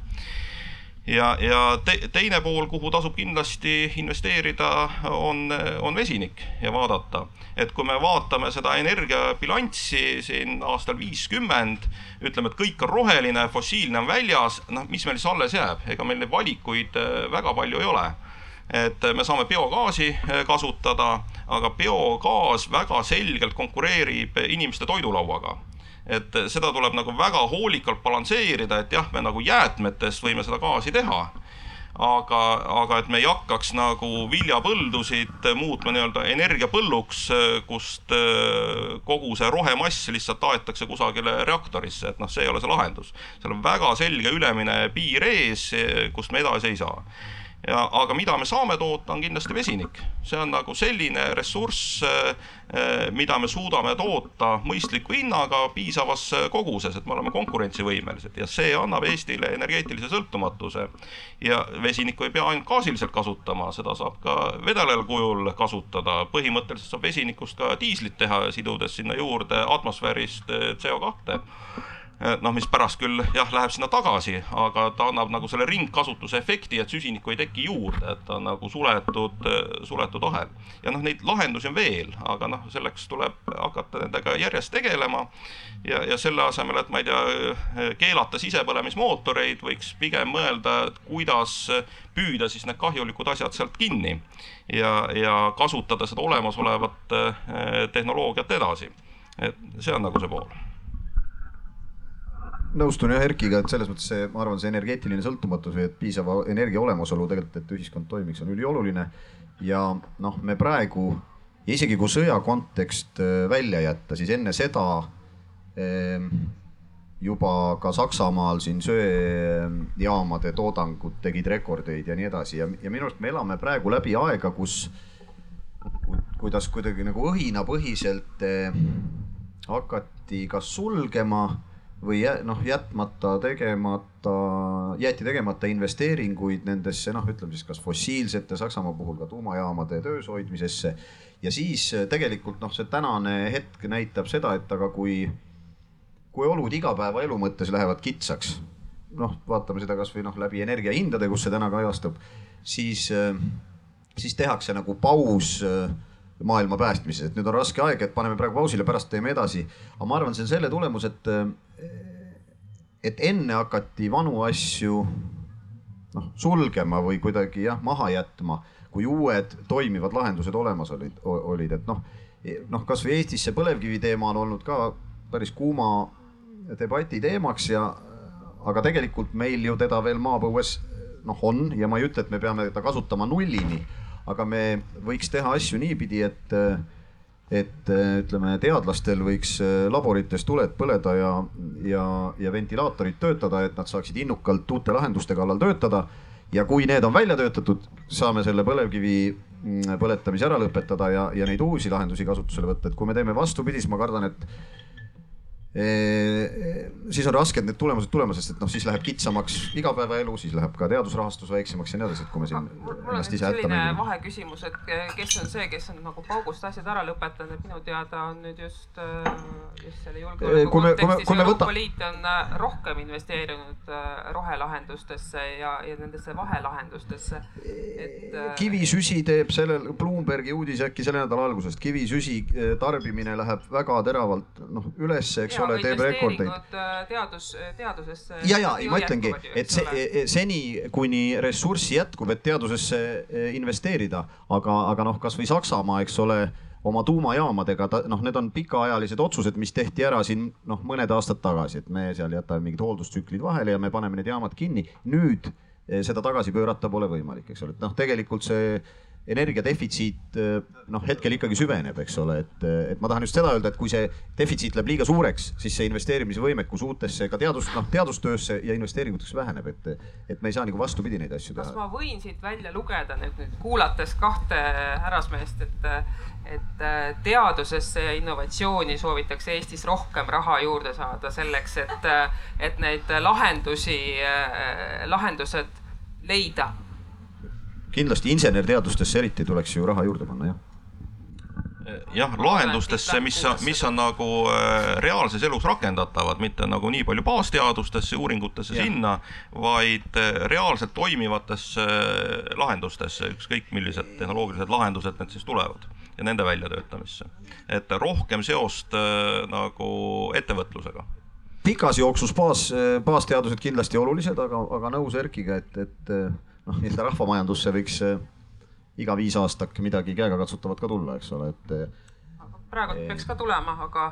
ja, ja te, teine pool, kuhu tasub kindlasti investeerida, on, on vesinik ja vaadata, et kui me vaatame seda energiabilanssi siin aastal viiskümmend, ütleme, et kõik on roheline, fossiilne on väljas, noh, mis meil siis alles jääb, ega meil neid valikuid äh, väga palju ei ole. Et me saame biogaasi äh, kasutada, aga biogaas väga selgelt konkureerib inimeste toidulauaga et seda tuleb nagu väga hoolikalt balansseerida, et jah, me nagu jäätmetest võime seda gaasi teha, aga, aga et me ei hakkaks nagu viljapõldusid muutma nii-öelda energiapõlluks, kust äh, kogu see rohemass lihtsalt aetakse kusagile reaktorisse, et noh, see ei ole see lahendus. seal on väga selge ülemine piir ees, kust me edasi ei saa ja, aga mida me saame toota, on kindlasti vesinik. see on nagu selline ressurss, eh, eh, mida me suudame toota mõistliku hinnaga piisavas koguses, et me oleme konkurentsivõimelised ja see annab Eestile energeetilise sõltumatuse. ja vesinikku ei pea ainult gaasiliselt kasutama, seda saab ka vedeleval kujul kasutada. põhimõtteliselt saab vesinikust ka diislit teha, sidudes sinna juurde atmosfäärist CO2 Eh, noh, mis pärast küll jah, läheb sinna tagasi, aga ta annab nagu selle ringkasutuse efekti, et süsinikku ei teki juurde, et ta on nagu suletud, eh, suletud ahel. ja noh, neid lahendusi on veel, aga noh, selleks tuleb hakata nendega järjest tegelema. ja, ja selle asemel, et ma ei tea, eh, keelata sisepõlemismootoreid, võiks pigem mõelda, et kuidas püüda siis need kahjulikud asjad sealt kinni ja, ja kasutada seda olemasolevat tehnoloogiat edasi. et see on nagu see pool nõustun jah Erkiga, et selles mõttes see, ma arvan, see energeetiline sõltumatus või et piisava energia olemasolu tegelikult, et ühiskond toimiks, on ülioluline. ja noh, me praegu ja isegi kui sõja kontekst äh, välja jätta, siis enne seda ehm, juba ka Saksamaal siin söejaamade toodangud tegid rekordeid ja nii edasi ja, ja minu arust me elame praegu läbi aega, kus kuidas kuidagi nagu õhinapõhiselt eh, hakati kas sulgema või noh, jätmata tegemata, jäeti tegemata investeeringuid nendesse noh, ütleme siis kas fossiilsete, Saksamaa puhul ka tuumajaamade töös hoidmisesse. ja siis äh, tegelikult noh, see tänane hetk näitab seda, et aga kui, kui olud igapäevaelu mõttes lähevad kitsaks, noh, vaatame seda kasvõi noh, läbi energiahindade, kus see täna kajastub, siis, äh, siis tehakse nagu paus äh, maailma päästmises, et nüüd on raske aeg, et paneme praegu pausile, pärast teeme edasi. aga ma arvan, see on selle tulemus, et, et enne hakati vanu asju noh, sulgema või kuidagi jah, maha jätma, kui uued toimivad lahendused olemas olid, olid, et noh, noh, kasvõi Eestis see põlevkivi teema on olnud ka päris kuuma debati teemaks ja aga tegelikult meil ju teda veel maapõues noh, on ja ma ei ütle, et me peame teda kasutama nullini, aga me võiks teha asju niipidi, et et ütleme, teadlastel võiks laborites tuled põleda ja, ja, ja ventilaatorid töötada, et nad saaksid innukalt uute lahenduste kallal töötada. Ja kui need on välja töötatud, saame selle põlevkivi mm, põletamise ära lõpetada ja, ja neid uusi lahendusi kasutusele võtta, et kui me teeme vastupidi, siis ma kardan, et siis on raske need tulemused tulema, sest et noh, siis läheb kitsamaks igapäevaelu, siis läheb ka teadusrahastus väiksemaks ja nii edasi, et kui me siin ennast ise hätta mängime. vaheküsimus, et kes on see, kes on nagu paugust asjad ära lõpetanud, et minu teada on nüüd just, äh, just selle julgeoleku kontekstis Euroopa võta... Liit on äh, rohkem investeerinud äh, rohelahendustesse ja, ja nendesse vahelahendustesse. et. kivisüsi teeb sellel, Bloombergi uudis äkki selle nädala algusest, kivisüsi tarbimine läheb väga teravalt noh ülesse, eks ole, teeb rekordeid. Teadus, teadusesse. ja, ja ma ütlengi, et see e, e, seni, kuni ressurssi jätkub, et teadusesse e, investeerida, aga, aga noh, kasvõi Saksamaa, eks ole oma tuumajaamadega, noh, need on pikaajalised otsused, mis tehti ära siin noh, mõned aastad tagasi, et me seal jätame mingid hooldustsüklid vahele ja me paneme need jaamad kinni. nüüd seda tagasi pöörata pole võimalik, eks ole, et noh, tegelikult see energiadefitsiit noh, hetkel ikkagi süveneb, eks ole, et, et ma tahan just seda öelda, et kui see defitsiit läheb liiga suureks, siis see investeerimisvõimekus uutesse ka teadus, noh teadustöösse ja investeeringuteks väheneb, et, et me ei saa nagu vastupidi neid asju teha. kas ma võin siit välja lugeda nüüd, nüüd kuulates kahte härrasmeest, et, et teadusesse ja innovatsiooni soovitakse Eestis rohkem raha juurde saada selleks, et, et neid lahendusi, lahendused leida kindlasti insenerteadustesse eriti tuleks ju raha juurde panna, jah jah, lahendustesse, mis, mis on nagu äh, reaalses elus rakendatavad, mitte nagu nii palju baasteadustesse, uuringutesse ja. sinna, vaid äh, reaalselt toimivatesse äh, lahendustesse, ükskõik millised tehnoloogilised lahendused need siis tulevad ja nende väljatöötamisse. et rohkem seost nagu ettevõtlusega pikas jooksus baas, baasteadused kindlasti olulised, aga, aga nõus Erkiga, et, et noh, nii-öelda rahvamajandusse võiks eh, iga viis aastat midagi käegakatsutavat ka tulla, eks ole, et. Eh, praegu e... peaks ka tulema, aga,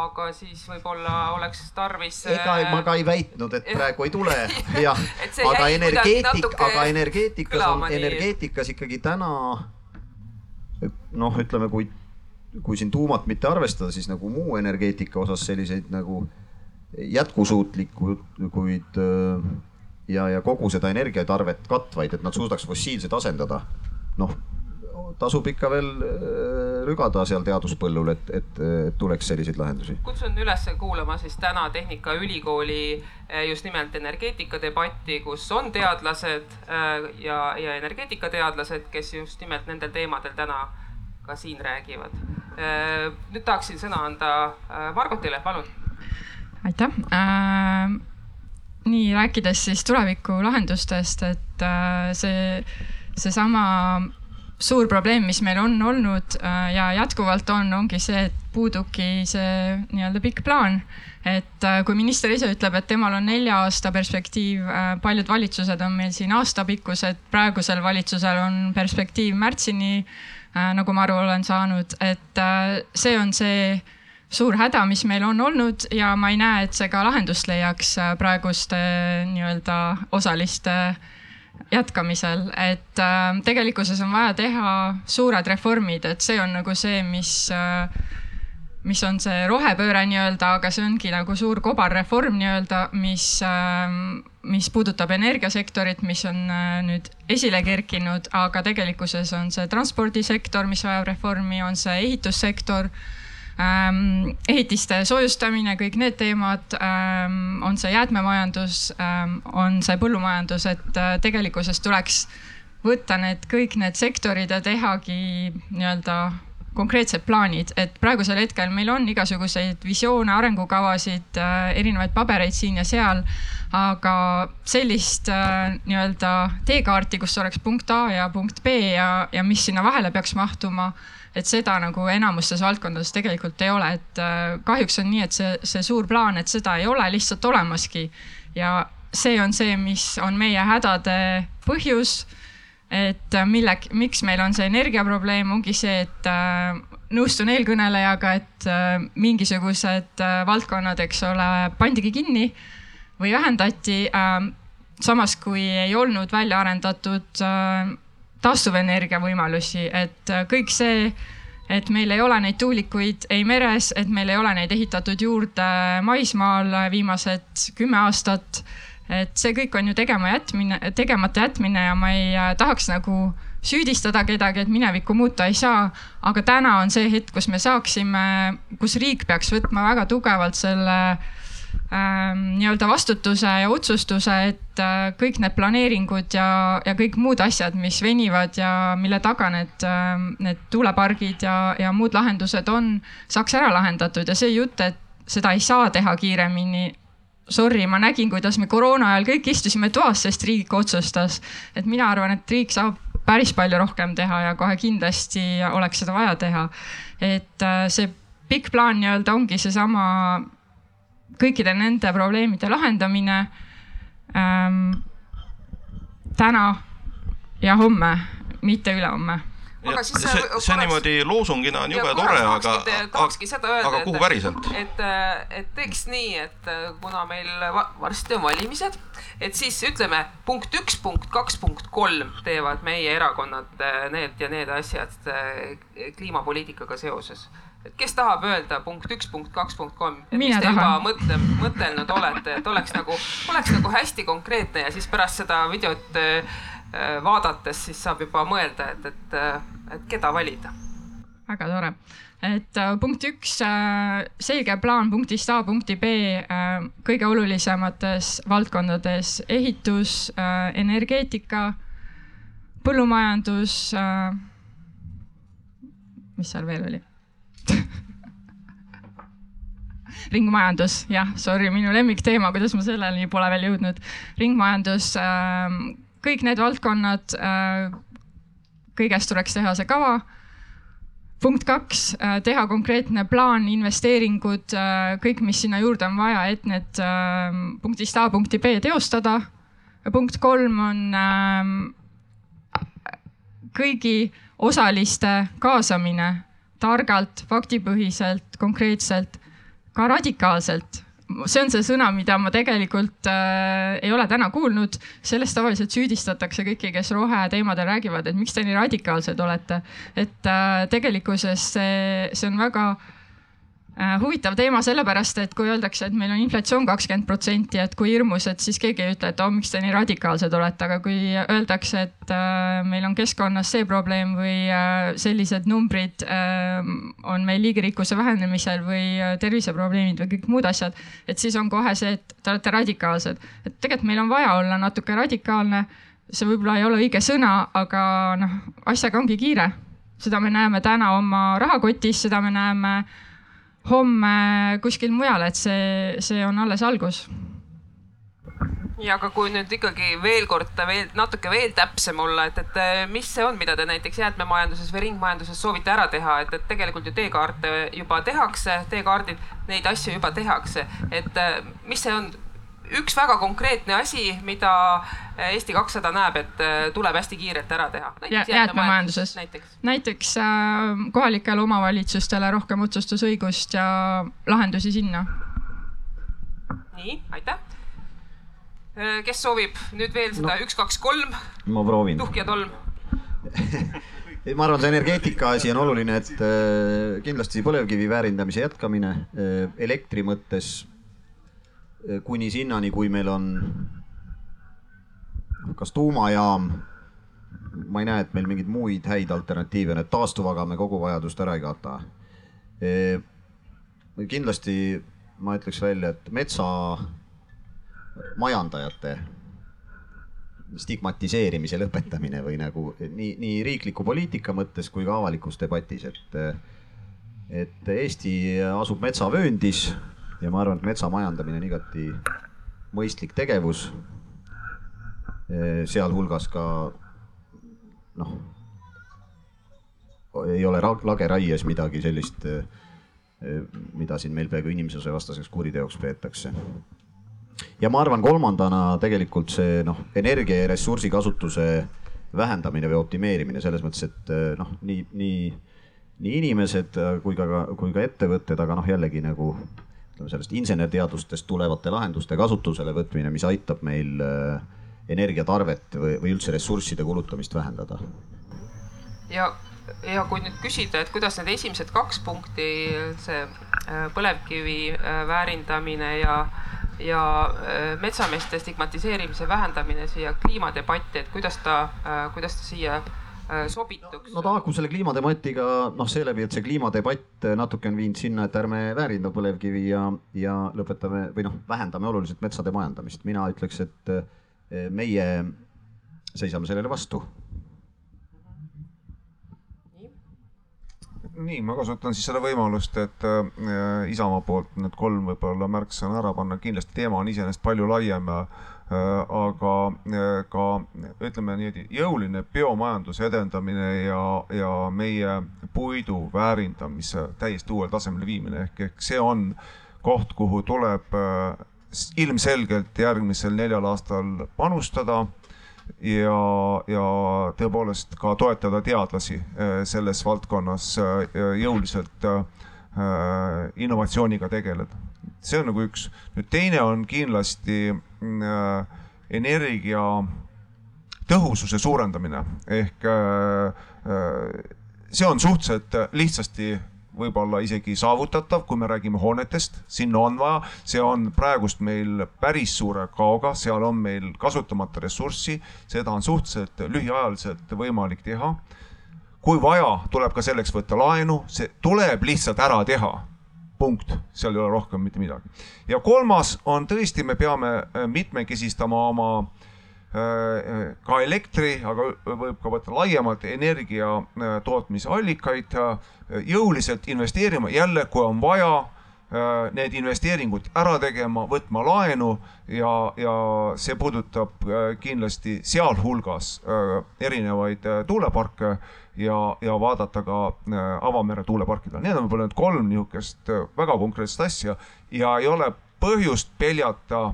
aga siis võib-olla oleks tarvis. ega ma ka ei väitnud, et praegu ei tule, jah aga energeetik, aga energeetikas on, energeetikas ikkagi täna noh, ütleme, kui, kui siin tuumat mitte arvestada, siis nagu muu energeetika osas selliseid nagu jätkusuutlikud, kuid ja, ja kogu seda energiatarvet katvaid, et nad suudaks fossiilsed asendada. noh, tasub ikka veel äh, rügada seal teaduspõllul, et, et, et tuleks selliseid lahendusi. kutsun üles kuulama siis täna Tehnikaülikooli äh, just nimelt energeetikadebatti, kus on teadlased äh, ja, ja energeetikateadlased, kes just nimelt nendel teemadel täna ka siin räägivad. nüüd tahaksin sõna anda Margotile, palun. aitäh äh nii rääkides siis tuleviku lahendustest, et äh, see, seesama suur probleem, mis meil on olnud äh, ja jätkuvalt on, ongi see, et puudubki see nii-öelda pikk plaan. et äh, kui minister ise ütleb, et temal on nelja aasta perspektiiv, paljud valitsused on meil siin aastapikkused, praegusel valitsusel on perspektiiv märtsini, nagu ma aru olen saanud, et see on see suur häda, mis meil on olnud ja ma ei näe, et see ka lahendust leiaks äh, praeguste nii-öelda osaliste jätkamisel, et äh, tegelikkuses on vaja teha suured reformid, et see on nagu see, mis äh, mis on see rohepööre nii-öelda, aga see ongi nagu suur kobarreform nii-öelda, mis, mis puudutab energiasektorit, mis on nüüd esile kerkinud, aga tegelikkuses on see transpordisektor, mis vajab reformi, on see ehitussektor ähm, ehitiste soojustamine, kõik need teemad ähm,, on see jäätmemajandus ähm,, on see põllumajandus, et äh, tegelikkuses tuleks võtta need kõik need sektorid ja tehagi nii-öelda konkreetsed plaanid, et praegusel hetkel meil on igasuguseid visioone, arengukavasid äh,, erinevaid pabereid siin ja seal. aga sellist äh, nii-öelda teekaarti, kus oleks punkt A ja punkt B ja, ja mis sinna vahele peaks mahtuma et seda nagu enamustes valdkondades tegelikult ei ole, et äh, kahjuks on nii, et see, see suur plaan, et seda ei ole lihtsalt olemaski. ja see on see, mis on meie hädade põhjus et mille, miks meil on see energiaprobleem, ongi see, et äh, nõustun eelkõnelejaga, et äh, mingisugused äh, valdkonnad, eks ole, pandigi kinni või vähendati äh,. samas kui ei olnud välja arendatud äh, taastuvenergia võimalusi, et äh, kõik see, et meil ei ole neid tuulikuid ei meres, et meil ei ole neid ehitatud juurde maismaal viimased kümme aastat et see kõik on ju tegema jätmine, tegemata jätmine ja ma ei äh, tahaks nagu süüdistada kedagi, et minevikku muuta ei saa. aga täna on see hetk, kus me saaksime, kus riik peaks võtma väga tugevalt selle ähm, nii-öelda vastutuse ja otsustuse, et äh, kõik need planeeringud ja, ja kõik muud asjad, mis venivad ja mille taga need äh,, need tuulepargid ja, ja muud lahendused on, saaks ära lahendatud ja see jutt, et seda ei saa teha kiiremini, sorry, ma nägin, kuidas me koroona ajal kõik istusime toas, sest riik otsustas. et mina arvan, et riik saab päris palju rohkem teha ja kohe kindlasti oleks seda vaja teha. et äh, see pikk plaan nii-öelda ongi seesama kõikide nende probleemide lahendamine ähm, täna ja homme, mitte ülehomme aga siis see, see niimoodi loosungina on jube tore, aga, öelda, aga kuhu päriselt? et, et teeks nii, et kuna meil varsti on valimised, et siis ütleme punkt üks, punkt kaks, punkt kolm teevad meie erakonnad need ja need asjad kliimapoliitikaga seoses. Et kes tahab öelda punkt üks, punkt kaks, punkt kolm, et mis te juba mõtle, mõtelnud olete, et oleks nagu, oleks nagu hästi konkreetne ja siis pärast seda videot Äh, vaadates siis saab juba mõelda, et, et, äh, et keda valida. väga tore, et äh, punkt üks, selge plaan punktist A punkti B kõige olulisemates valdkondades ehitus, energeetika, põllumajandus. mis seal veel oli ringmajandus, jah, sorry, minu lemmikteema, kuidas ma selleni pole veel jõudnud. ringmajandus äh, kõik need valdkonnad, äh, kõigest tuleks teha see kava. punkt kaks, äh, teha konkreetne plaan, investeeringud, äh, kõik, mis sinna juurde on vaja, et need punktist A punkti B teostada. punkt kolm on kõigi osaliste kaasamine targalt, faktipõhiselt, konkreetselt, ka radikaalselt see on see sõna, mida ma tegelikult äh, ei ole täna kuulnud. sellest tavaliselt süüdistatakse kõiki, kes roheteemadel räägivad, et miks te nii radikaalsed olete. et äh, tegelikkuses see, see on väga äh, huvitav teema sellepärast, et kui öeldakse, et meil on inflatsioon kakskümmend protsenti, et kui hirmus, et siis keegi ei ütle, et oh, miks te nii radikaalsed olete, aga kui öeldakse, et äh, meil on keskkonnas see probleem või äh, sellised numbrid äh, on meil liigirikkuse vähenemisel või äh, terviseprobleemid või kõik muud asjad, et siis on kohe see, et te olete radikaalsed. et tegelikult meil on vaja olla natuke radikaalne. see võib-olla ei ole õige sõna, aga noh, asjaga ongi kiire. seda me näeme täna oma rahakotis, seda me näeme homme kuskil mujal, et see, see on alles algus. Ja aga kui nüüd ikkagi veel kord veel natuke veel täpsem olla, et, et mis see on, mida te näiteks jäätmemajanduses või ringmajanduses soovite ära teha, et, et tegelikult ju teekaarte juba tehakse, teekaardid, neid asju juba tehakse, et mis see on üks väga konkreetne asi, mida Eesti kakssada näeb, et äh, tuleb hästi kiirelt ära teha. jäätmemajanduses näiteks, näiteks äh, kohalikele omavalitsustele rohkem otsustusõigust ja lahendusi sinna. nii, aitäh. Äh, kes soovib nüüd veel seda no, üks, kaks, kolm? ma proovin. tuhk ja tolm ma arvan, see energeetika asi on oluline, et äh, kindlasti põlevkivi väärindamise jätkamine äh, elektri mõttes Eh, kuni sinnani, kui meil on kas tuumajaam, ma ei näe, et meil mingeid muid häid alternatiive, need taastuvaga me kogu vajadust ära ei kata. Eh, kindlasti ma ütleks välja, et metsamajandajate stigmatiseerimise lõpetamine või nagu nii, nii riikliku poliitika mõttes kui ka avalikus debatis, et, et Eesti asub metsavööndis ja ma arvan, et metsa majandamine on igati mõistlik tegevus. sealhulgas ka noh, ei ole lageraies midagi sellist, mida siin meil peaaegu inimsusevastaseks kuriteoks peetakse. ja ma arvan, kolmandana tegelikult see noh, energia ja ressursikasutuse vähendamine või optimeerimine selles mõttes, et noh, nii, nii, nii inimesed kui ka, kui ka ettevõtted, aga noh, jällegi nagu ütleme sellest insenerteadustest tulevate lahenduste kasutusele võtmine, mis aitab meil energiatarvet või, või üldse ressursside kulutamist vähendada. ja ja kui nüüd küsida, et kuidas need esimesed kaks punkti, see äh, põlevkivi äh, väärindamine ja, ja äh, metsameeste stigmatiseerimise vähendamine siia kliimadebatti, et kuidas ta, kuidas ta siia sobituks? no ta haakub selle kliimadebatiga noh, seeläbi, et see kliimadebatt natuke on viinud sinna, et ärme väärinda põlevkivi ja, ja lõpetame või noh, vähendame oluliselt metsade majandamist. mina ütleks, et meie seisame sellele vastu nii, ma kasutan siis seda võimalust, et äh, Isamaa poolt need kolm võib-olla märksõna ära panna, kindlasti teema on iseenesest palju laiem äh,, aga äh, ka ütleme niimoodi, jõuline biomajanduse edendamine ja, ja meie puidu väärindamise täiesti uuele tasemele viimine. Ehk, ehk see on koht, kuhu tuleb äh, ilmselgelt järgmisel neljal aastal panustada ja, ja tõepoolest ka toetada teadlasi äh, selles valdkonnas äh, jõuliselt äh, innovatsiooniga tegeleda. see on nagu üks. nüüd teine on kindlasti energia tõhususe suurendamine ehk see on suhteliselt lihtsasti võib-olla isegi saavutatav, kui me räägime hoonetest, sinna on vaja, see on praegust meil päris suure kaoga, seal on meil kasutamata ressurssi, seda on suhteliselt lühiajaliselt võimalik teha. Kui vaja, tuleb ka selleks võtta laenu, see tuleb lihtsalt ära teha. punkt, seal ei ole rohkem mitte midagi. ja kolmas on tõesti, me peame mitmekesistama oma Äh, ka elektri, aga võib ka võtta laiemalt energia äh, tootmisallikaid, äh, jõuliselt investeerima, jälle, kui on vaja, need investeeringud ära tegema, võtma laenu ja, ja see puudutab kindlasti sealhulgas erinevaid tuuleparke ja, ja vaadata ka avamere tuuleparkidele. Need on võib-olla need kolm niisugust väga konkreetset asja ja ei ole põhjust peljata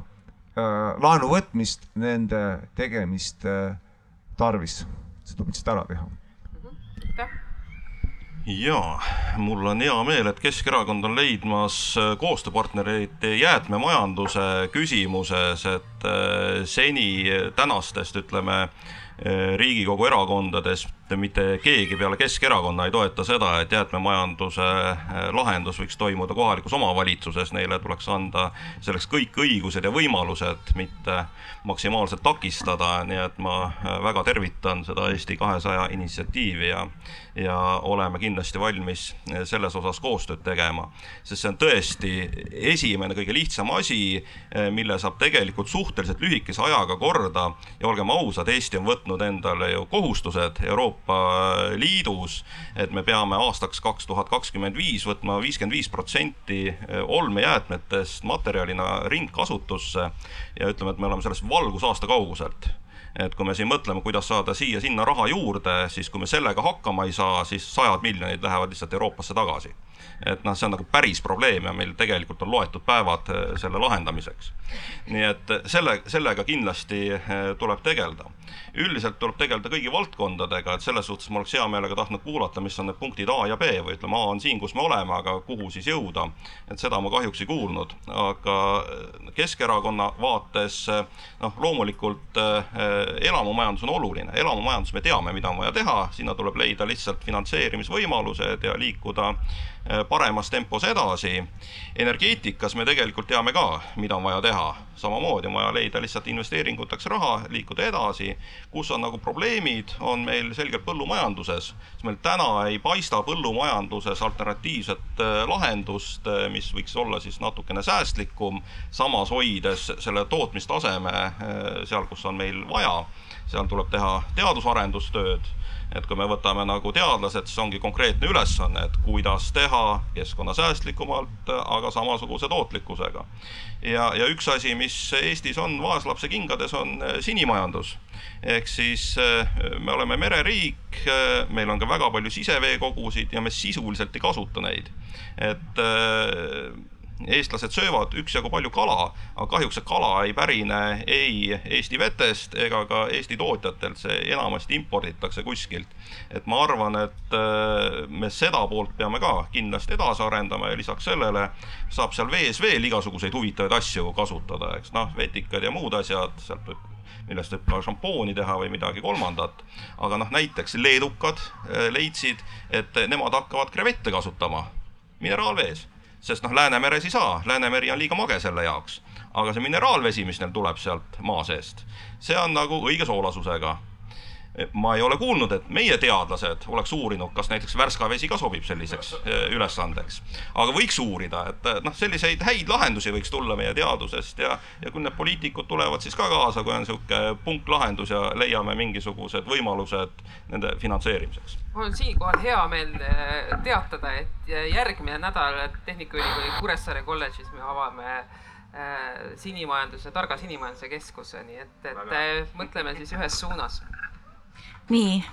Äh, laenu võtmist nende tegemiste tarvis. see tuleb lihtsalt ära teha. ja mul on hea meel, et Keskerakond on leidmas äh, koostööpartnereid jäätmemajanduse küsimuses, et äh, seni tänastest, ütleme, Riigikogu erakondadest mitte keegi peale Keskerakonna ei toeta seda, et jäätmemajanduse lahendus võiks toimuda kohalikus omavalitsuses, neile tuleks anda selleks kõik õigused ja võimalused, mitte maksimaalselt takistada, nii et ma väga tervitan seda Eesti kahesaja initsiatiivi ja ja oleme kindlasti valmis selles osas koostööd tegema, sest see on tõesti esimene, kõige lihtsam asi, mille saab tegelikult suhteliselt lühikese ajaga korda. Ja olgem ausad, Eesti on võtnud endale ju kohustused Euroopa Liidus, et me peame aastaks kaks tuhat kakskümmend viis võtma viiskümmend viis protsenti olmejäätmetest materjalina ringkasutusse ja ütleme, et me oleme sellest valgusaasta kauguselt et kui me siin mõtleme, kuidas saada siia-sinna raha juurde, siis kui me sellega hakkama ei saa, siis sajad miljonid lähevad lihtsalt Euroopasse tagasi. et noh, see on nagu päris probleem ja meil tegelikult on loetud päevad eh, selle lahendamiseks. nii et selle, sellega kindlasti eh, tuleb tegeleda. üldiselt tuleb tegeleda kõigi valdkondadega, et selles suhtes ma oleks hea meelega tahtnud kuulata, mis on need punktid A ja B või ütleme, A on siin, kus me oleme, aga kuhu siis jõuda. et seda ma kahjuks ei kuulnud, aga Keskerakonna vaates noh, loomulikult elamumajandus on oluline, elamumajandus, me teame, mida on vaja teha, sinna tuleb leida lihtsalt finantseerimisvõimalused ja liikuda äh, paremas tempos edasi. energeetikas me tegelikult teame ka, mida on vaja teha, samamoodi on vaja leida lihtsalt investeeringuteks raha, liikuda edasi. kus on nagu probleemid, on meil selgelt põllumajanduses, sest meil täna ei paista põllumajanduses alternatiivset äh, lahendust, äh, mis võiks olla siis natukene säästlikum, samas hoides selle tootmistaseme seal, kus on meil vaja seal tuleb teha teadus-arendustööd. Et kui me võtame nagu teadlased, siis ongi konkreetne ülesanne, et kuidas teha keskkonnasäästlikumalt, aga samasuguse tootlikkusega. ja, ja üks asi, mis Eestis on vaeslapse kingades, on eh, sinimajandus. ehk siis eh, me oleme mereriik, eh, meil on ka väga palju siseveekogusid ja me sisuliselt ei kasuta neid. et eestlased söövad üksjagu palju kala, aga kahjuks see kala ei pärine ei Eesti vetest ega ka Eesti tootjatelt, see enamasti imporditakse kuskilt. et ma arvan, et äh, me seda poolt peame ka kindlasti edasi arendama ja lisaks sellele saab seal vees veel igasuguseid huvitavaid asju kasutada, eks noh, vetikad ja muud asjad, sealt võib millest võib ka šampooni teha või midagi kolmandat. aga noh, näiteks leedukad äh, leidsid, et nemad hakkavad krevette kasutama mineraalvees, sest noh, Läänemeres ei saa, Läänemeri on liiga mage selle jaoks. aga see mineraalvesi, mis neil tuleb sealt maa seest, see on nagu õige soolasusega ma ei ole kuulnud, et meie teadlased oleks uurinud, kas näiteks Värska vesi ka sobib selliseks eh, ülesandeks. aga võiks uurida, et noh, selliseid häid lahendusi võiks tulla meie teadusest ja, ja kui need poliitikud tulevad siis ka kaasa, kui on niisugune punktlahendus ja leiame mingisugused võimalused nende finantseerimiseks. mul on siinkohal hea meel eh, teatada, et järgmine nädal Tehnikaülikooli Kuressaare kolledžis me avame sinimajanduse, targa sinimajanduse keskuse, nii et, et äh, mõtleme siis ühes suunas nii,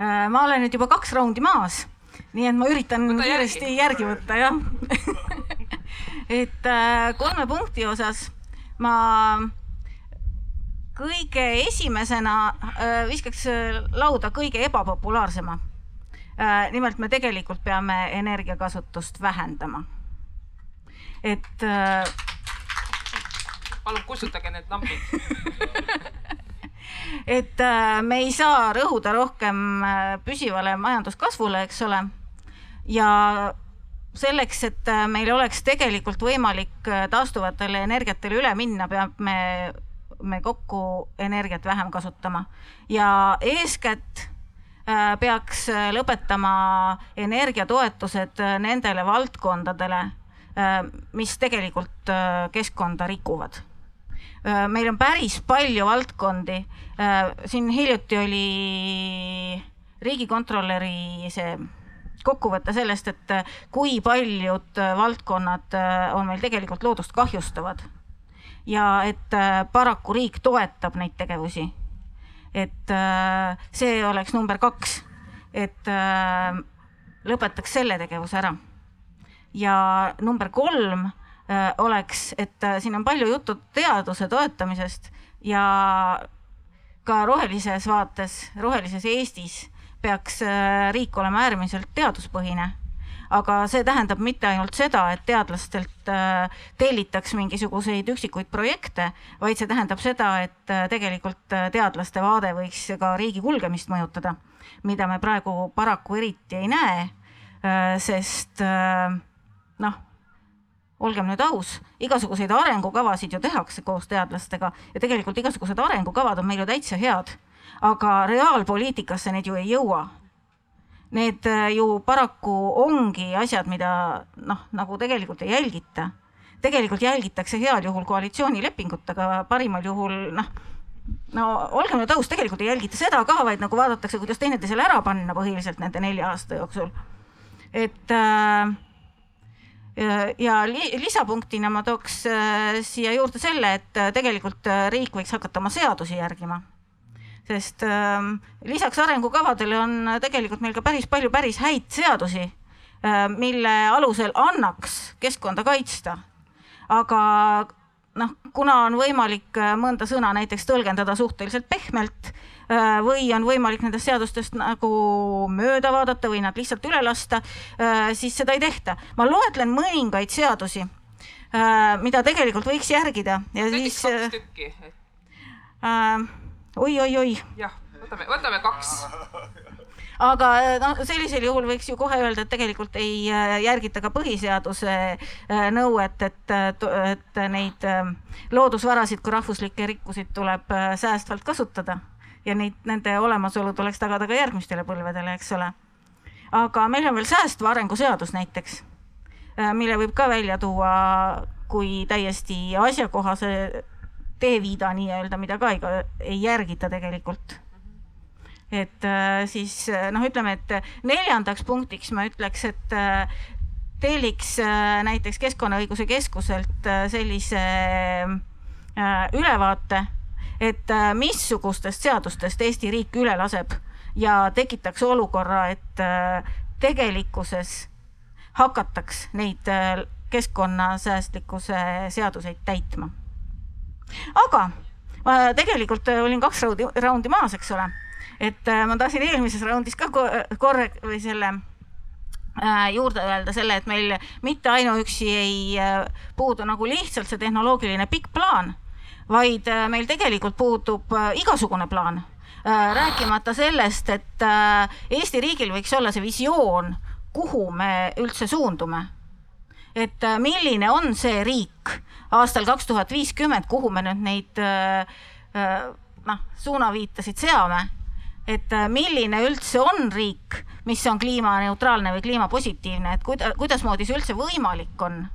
äh, ma olen nüüd juba kaks raundi maas, nii et ma üritan Võta kiiresti järgi. võtta, jah et äh, kolme punkti osas ma kõige esimesena äh, viskaks lauda kõige ebapopulaarsema. nimelt me tegelikult peame energiakasutust vähendama. et palun kustutage need lambid et äh, me ei saa rõhuda rohkem äh, püsivale majanduskasvule, eks ole. ja selleks, et äh, meil oleks tegelikult võimalik taastuvatele energiatele üle minna, peab me, me kokku energiat vähem kasutama ja eeskätt peaks lõpetama energiatoetused nendele valdkondadele, mis tegelikult keskkonda rikuvad meil on päris palju valdkondi. siin hiljuti oli riigikontrolöri see kokkuvõte sellest, et kui paljud valdkonnad on meil tegelikult loodust kahjustavad. ja et paraku riik toetab neid tegevusi. et see oleks number kaks, et lõpetaks selle tegevuse ära. ja number kolm Äh, oleks, et äh, siin on palju juttu teaduse toetamisest ja ka rohelises vaates, rohelises Eestis peaks äh, riik olema äärmiselt teaduspõhine. aga see tähendab mitte ainult seda, et teadlastelt tellitaks mingisuguseid üksikuid projekte, vaid see tähendab seda, et tegelikult teadlaste vaade võiks ka riigi kulgemist mõjutada, mida me praegu paraku eriti ei näe. sest noh olgem nüüd aus, igasuguseid arengukavasid ju tehakse koos teadlastega ja tegelikult igasugused arengukavad on meil ju täitsa head, aga reaalpoliitikasse need ju ei jõua. Need äh, ju paraku ongi asjad, mida noh, nagu tegelikult ei jälgita. tegelikult jälgitakse heal juhul koalitsioonilepingut, aga parimal juhul noh, no olgem nüüd aus, tegelikult ei jälgita seda ka, vaid nagu vaadatakse, kuidas teineteisele ära panna põhiliselt nende nelja aasta jooksul. et äh, ja lisapunktina ma tooks äh, siia juurde selle, et äh, tegelikult äh, riik võiks hakata oma seadusi järgima. sest ähm, lisaks arengukavadele on tegelikult meil ka päris palju päris häid seadusi, mille alusel annaks keskkonda kaitsta. aga noh, kuna on võimalik mõnda sõna näiteks tõlgendada suhteliselt pehmelt Äh, või on võimalik nendest seadustest nagu mööda vaadata või nad lihtsalt üle lasta, äh, siis seda ei tehta. ma loetlen mõningaid seadusi, äh, mida tegelikult võiks järgida ja näiteks siis. kaks tükki. oi-oi-oi. jah, võtame, võtame kaks aga noh, sellisel juhul võiks ju kohe öelda, et tegelikult ei järgita ka põhiseaduse nõuet, et, et neid loodusvarasid kui rahvuslikke rikkusid tuleb säästvalt kasutada ja neid, nende olemasolu tuleks tagada ka järgmistele põlvedele, eks ole. aga meil on veel säästva arengu seadus näiteks, äh, mille võib ka välja tuua kui täiesti asjakohase teeviida nii-öelda, mida ka ei, ei järgita tegelikult. et äh, siis noh, ütleme, et neljandaks punktiks ma ütleks, et äh, telliks näiteks Keskkonnaõiguse Keskuselt sellise ülevaate et äh, missugustest seadustest Eesti riik üle laseb ja tekitaks olukorra, et äh, tegelikkuses hakataks neid äh, keskkonnasäästlikkuse seaduseid täitma. aga tegelikult olin kaks raundi, raundi maas, eks ole, et ma tahtsin eelmises raundis ka korre- või selle juurde öelda selle, et meil mitte ainuüksi ei puudu nagu lihtsalt see tehnoloogiline pikk plaan, vaid äh, meil tegelikult puudub igasugune plaan. rääkimata sellest, et Eesti riigil võiks olla see visioon, kuhu me üldse suundume. et milline on see riik aastal kaks tuhat viiskümmend, kuhu me nüüd neid noh, suunaviitasid seame et milline üldse on riik mis on kliimaneutraalne või kliimapositiivne, et kuida-, kuidasmoodi see üldse võimalik on.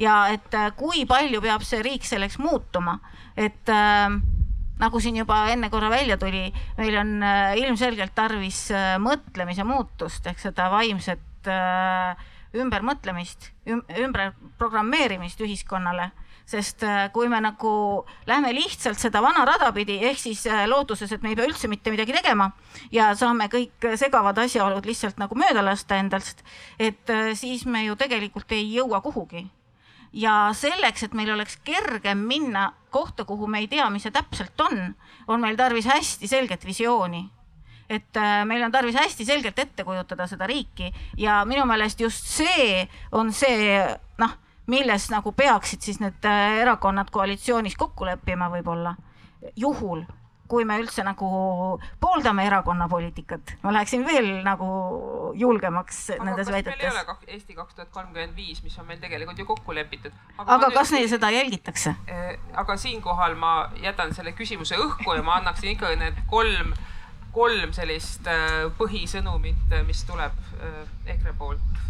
Ja et äh, kui palju peab see riik selleks muutuma, et äh, nagu siin juba enne korra välja tuli, meil on äh, ilmselgelt tarvis mõtlemise muutust ehk seda vaimset ümbermõtlemist üm,, ümber programmeerimist ühiskonnale sest kui me nagu lähme lihtsalt seda vana rada pidi, ehk siis lootuses, et me ei pea üldse mitte midagi tegema ja saame kõik segavad asjaolud lihtsalt nagu mööda lasta endast, et siis me ju tegelikult ei jõua kuhugi. Ja selleks, et meil oleks kergem minna kohta, kuhu me ei tea, mis see täpselt on, on meil tarvis hästi selget visiooni. Et meil on tarvis hästi selgelt ette kujutada seda riiki ja minu meelest just see on see noh milles nagu peaksid siis need äh, erakonnad koalitsioonis kokku leppima võib-olla, juhul kui me üldse nagu pooldame erakonna-poliitikat, ma läheksin veel nagu julgemaks aga nendes väidetes. meil ei ole Eesti kaks tuhat kolmkümmend viis, mis on meil tegelikult ju kokku lepitud. aga, aga kas neil seda jälgitakse? Äh, aga siinkohal ma jätan selle küsimuse õhku ja ma annaksin ikka need kolm, kolm sellist äh, põhisõnumit, mis tuleb EKRE poolt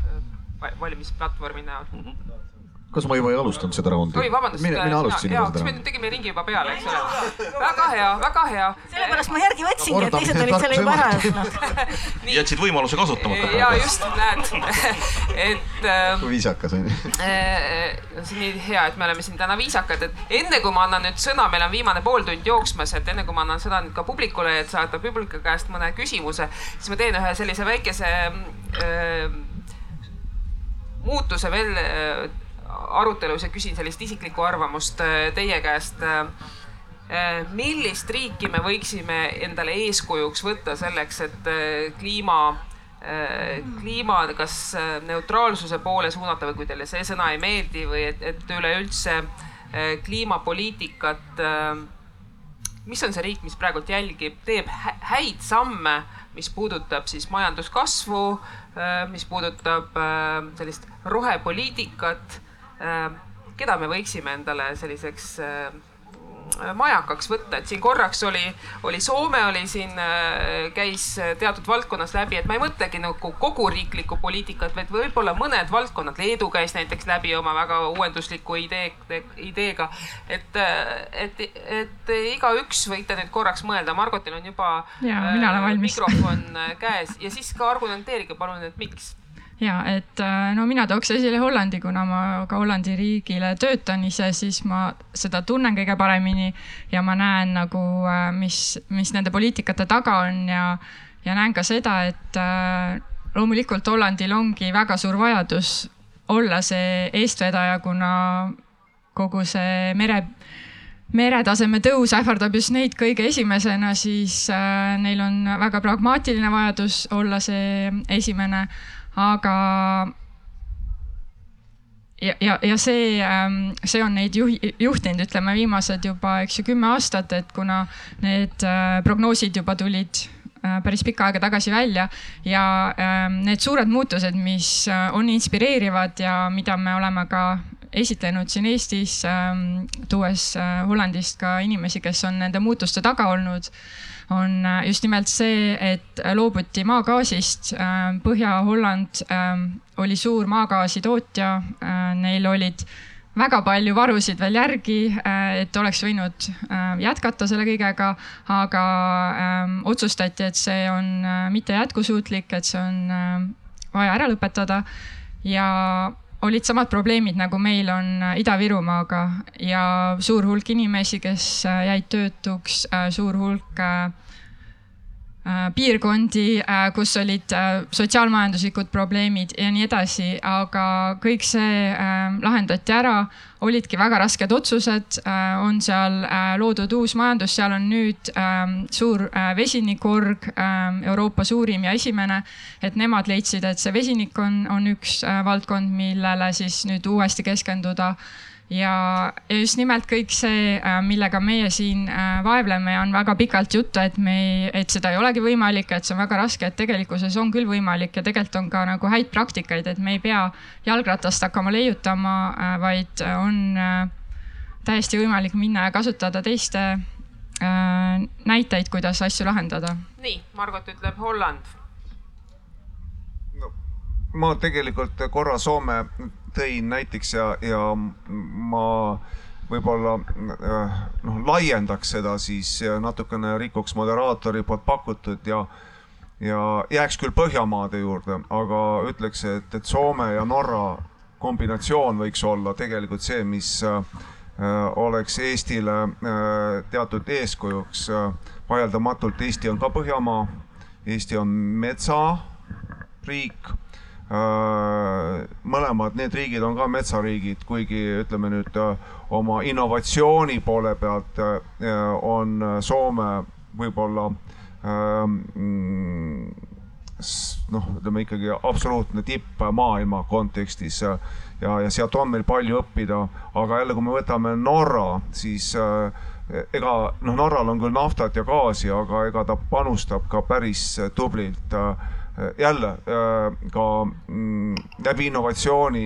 valimisplatvormi näol mm. -hmm kas ma juba ei alustanud seda raundi? oi, vabandust. mina, mina alustasin juba seda. me tegime ringi juba peale, eks ole. väga hea, väga hea. sellepärast ma järgi võtsingi, et teised olid selle juba ära öelnud. jätsid võimaluse kasutamata. ja just, näed, et äh,. kui viisakas on ju. Äh, see on nii hea, et me oleme siin täna viisakad, et enne kui ma annan nüüd sõna, meil on viimane pool tundi jooksmas, et enne kui ma annan sõna nüüd ka publikule, et saada publiku käest mõne küsimuse, siis ma teen ühe sellise väikese äh, muutuse veel äh, arutelus ja küsin sellist isiklikku arvamust äh, teie käest. Äh, äh, millist riiki me võiksime endale eeskujuks võtta selleks, et kliima, kliima kas neutraalsuse poole suunata või kui teile see sõna ei meeldi või et, et üleüldse kliimapoliitikat mis on see riik, mis praegult jälgib, teeb häid samme, mis puudutab siis majanduskasvu, mis puudutab sellist rohepoliitikat keda me võiksime endale selliseks äh, majakaks võtta, et siin korraks oli, oli Soome oli siin, äh, käis teatud valdkonnas läbi, et ma ei mõtlegi nagu kogu riiklikku poliitikat, vaid võib-olla mõned valdkonnad, Leedu käis näiteks läbi oma väga uuendusliku idee, ideega. et, et, et igaüks võite nüüd korraks mõelda, Margotil on juba ja, äh, mikrofon käes. Ja siis ka argumenteerige palun, et miks ja et äh, no mina tooks esile Hollandi, kuna ma ka Hollandi riigile töötan ise, siis ma seda tunnen kõige paremini ja ma näen nagu, äh, mis, mis nende poliitikate taga on ja, ja näen ka seda, et äh, loomulikult Hollandil ongi väga suur vajadus olla see eestvedaja, kuna kogu see mere meretaseme tõus ähvardab just neid kõige esimesena, siis neil on väga pragmaatiline vajadus olla see esimene aga ja, ja, ja see, ähm, see on neid juhi, juhtinud, ütleme viimased juba, eks ju, kümme aastat, et kuna need äh, prognoosid juba tulid äh, päris pikka aega tagasi välja ja ähm, need suured muutused, mis äh, on inspireerivad ja mida me oleme ka esitlenud siin Eestis, ähm, tuues Hollandist ka inimesi, kes on nende muutuste taga olnud on äh, just nimelt see, et loobuti maagaasist. Äh, Põhja-Holland ähm, oli suur maagaasi tootja, äh, neil olid väga palju varusid veel järgi, et oleks võinud jätkata selle kõigega, aga ähm, otsustati, et see on mitte jätkusuutlik, et see on vaja ära lõpetada. Ja olid samad probleemid, nagu meil on Ida-Virumaaga. Ja suur hulk inimesi, kes jäid töötuks, suur hulk Äh, piirkondi, äh, kus olid äh, sotsiaalmajanduslikud probleemid ja nii edasi, aga kõik see lahendati ära. olidki väga rasked otsused, on seal loodud uus majandus, seal on nüüd ähm, suur vesinikuorg, ähm, Euroopa suurim ja esimene. et nemad leidsid, et see vesinik on, on üks valdkond, millele siis nüüd uuesti keskenduda ja, ja just nimelt kõik see, äh, millega meie siin äh, vaevleme, on väga pikalt juttu, et me ei, et seda ei olegi võimalik, et see on väga raske, et tegelikkuses on küll võimalik ja tegelikult on ka nagu häid praktikaid, et me ei pea jalgratast hakkama leiutama, äh, vaid on täiesti võimalik minna ja kasutada teiste näiteid, kuidas asju lahendada. nii, Margot ütleb Holland no,. ma tegelikult korra Soome tõin näiteks ja, ja ma võib-olla äh, noh, laiendaks seda siis natukene rikuks moderaatori poolt pakutud ja ja jääks küll Põhjamaade juurde, aga ütleks, et, et Soome ja Norra kombinatsioon võiks olla tegelikult see, mis äh, oleks Eestile äh, teatud eeskujuks. vaieldamatult Eesti on ka Põhjamaa, Eesti on metsariik mõlemad need riigid on ka metsariigid, kuigi ütleme nüüd äh, oma innovatsiooni poole pealt äh, on Soome võib-olla mm, noh, ütleme ikkagi absoluutne tipp maailma kontekstis ja, ja sealt on meil palju õppida, aga jälle, kui me võtame Norra, siis ega noh, Norral on küll naftat ja gaasi, aga ega ta panustab ka päris tublilt äh, jälle äh, ka mm, läbi innovatsiooni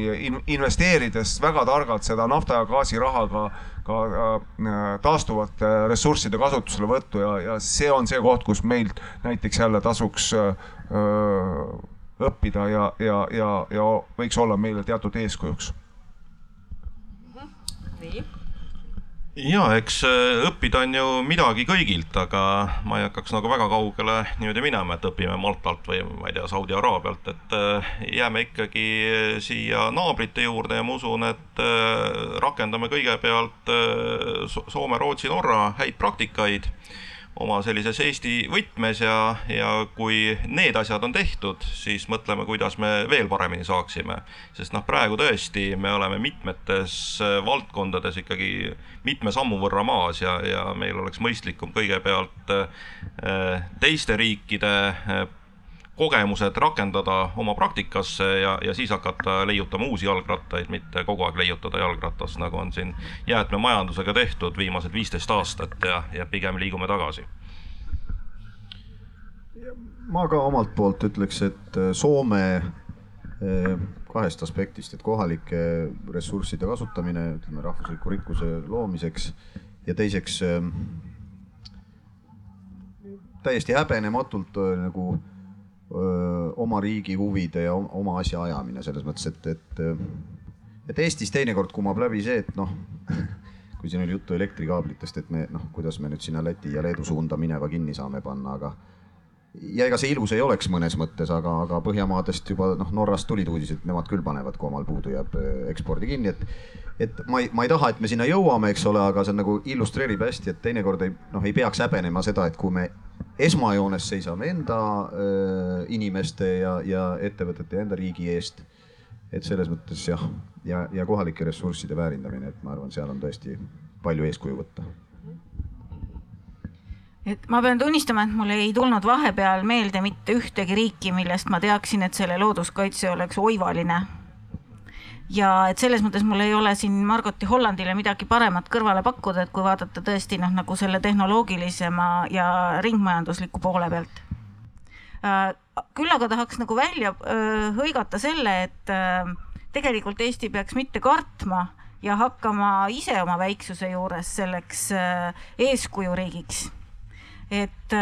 investeerides väga targalt seda nafta ja gaasi raha ka, ka äh, taastuvate ressursside kasutuselevõttu ja, ja see on see koht, kus meilt näiteks jälle tasuks äh, õppida ja, ja, ja, ja võiks olla meile teatud eeskujuks. nii ja eks äh, õppida on ju midagi kõigilt, aga ma ei hakkaks nagu väga kaugele niimoodi minema, et õpime Maltalt või ma ei tea, Saudi Araabialt, et äh, jääme ikkagi siia naabrite juurde ja ma usun, et äh, rakendame kõigepealt Soome, Rootsi, Norra häid praktikaid oma sellises Eesti võtmes ja, ja kui need asjad on tehtud, siis mõtleme, kuidas me veel paremini saaksime. sest noh, praegu tõesti me oleme mitmetes valdkondades ikkagi mitme sammu võrra maas ja, ja meil oleks mõistlikum kõigepealt äh, teiste riikide äh, kogemused rakendada oma praktikasse ja, ja siis hakata leiutama uusi jalgrattaid, mitte kogu aeg leiutada jalgratast, nagu on siin jäätmemajandusega tehtud viimased viisteist aastat ja, ja pigem liigume tagasi. ma ka omalt poolt ütleks, et äh, Soome äh, kahest aspektist, et kohalike ressursside kasutamine, ütleme rahvusliku rikkuse loomiseks ja teiseks äh, täiesti häbenematult nagu oma riigi huvide ja oma asja ajamine selles mõttes, et, et, et Eestis teinekord kumab läbi see, et noh, kui siin oli juttu elektrikaablitest, et me noh, kuidas me nüüd sinna Läti ja Leedu suunda mineva kinni saame panna, aga ja ega see ilus ei oleks mõnes mõttes, aga, aga Põhjamaadest juba noh, Norrast tulid uudised, nemad küll panevad, kui omal puudu jääb ekspordi kinni, et et ma ei, ma ei taha, et me sinna jõuame, eks ole, aga see on nagu illustreerib hästi, et teinekord ei noh, ei peaks häbenema seda, et kui me esmajoones seisame enda inimeste ja, ja ettevõtete ja enda riigi eest. et selles mõttes jah, ja, ja kohalike ressursside väärindamine, et ma arvan, seal on tõesti palju eeskuju võtta et ma pean tunnistama, et mul ei tulnud vahepeal meelde mitte ühtegi riiki, millest ma teaksin, et selle looduskaitse oleks oivaline ja et selles mõttes mul ei ole siin Margoti Hollandile midagi paremat kõrvale pakkuda, et kui vaadata tõesti noh, nagu selle tehnoloogilisema ja ringmajandusliku poole pealt. Äh, küll aga tahaks nagu välja äh, hõigata selle, et äh, tegelikult Eesti peaks mitte kartma ja hakkama ise oma väiksuse juures selleks eeskujuriigiks. et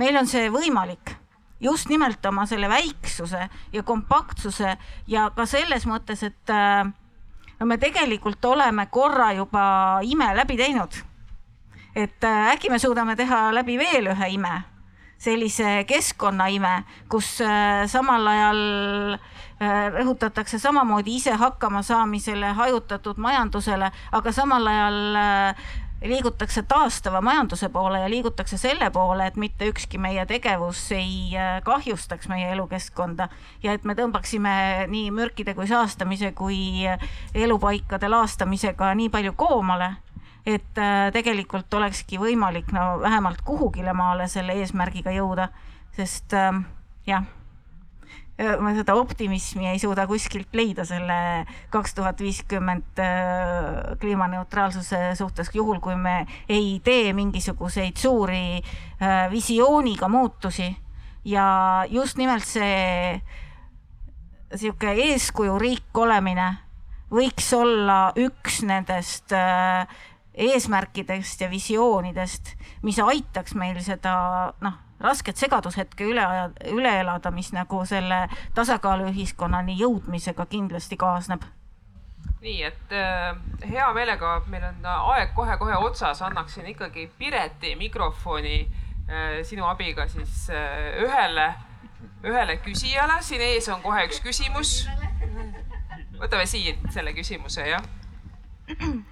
meil on see võimalik just nimelt oma selle väiksuse ja kompaktsuse ja ka selles mõttes, et äh, no me tegelikult oleme korra juba ime läbi teinud. et äh, äkki me suudame teha läbi veel ühe ime, sellise keskkonnaime, kus äh, samal ajal rõhutatakse samamoodi ise hakkama saamisele, hajutatud majandusele, aga samal ajal liigutakse taastava majanduse poole ja liigutakse selle poole, et mitte ükski meie tegevus ei äh, kahjustaks meie elukeskkonda ja et me tõmbaksime nii mürkide kui saastamise kui elupaikade laastamisega nii palju koomale, et äh, tegelikult olekski võimalik no vähemalt kuhugile maale selle eesmärgiga jõuda, sest äh, jah ma seda optimismi ei suuda kuskilt leida selle kaks tuhat viiskümmend äh, kliimaneutraalsuse suhtes, juhul kui me ei tee mingisuguseid suuri äh, visiooniga muutusi ja just nimelt see sihuke eeskujuriik olemine võiks olla üks nendest äh, eesmärkidest ja visioonidest, mis aitaks meil seda noh rasket segadushetke üle, üle elada, mis nagu selle tasakaaluühiskonnani jõudmisega kindlasti kaasneb. nii, et äh, hea meelega, meil on aeg kohe-kohe otsas, annaksin ikkagi Pireti mikrofoni äh, sinu abiga siis äh, ühele, ühele küsijale, siin ees on kohe üks küsimus. võtame siin selle küsimuse, jah.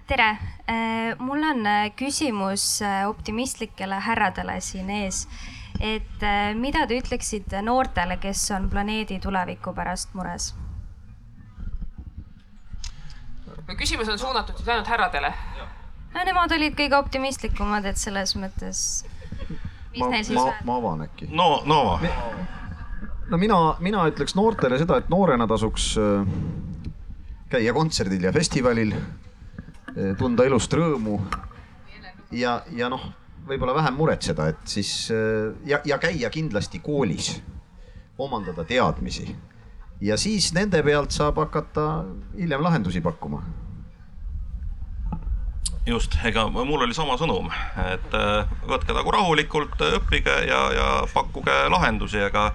Tere, äh, mul on äh, küsimus äh, optimistlikele härradele siin ees et äh, mida te ütleksite noortele, kes on planeedi tuleviku pärast mures? küsimus on suunatud siis ainult härradele? no nemad olid kõige optimistlikumad, et selles mõttes. ma, ma, ma avan äkki. no, no ava. no mina, mina ütleks noortele seda, et noorena tasuks äh, käia kontserdil ja festivalil, äh, tunda elust rõõmu ja, ja noh võib-olla vähem muretseda, et siis äh, ja, ja käia kindlasti koolis, omandada teadmisi ja siis nende pealt saab hakata hiljem lahendusi pakkuma. just, ega mul oli sama sõnum, et äh, võtke nagu rahulikult, õppige ja, ja pakkuge lahendusi, aga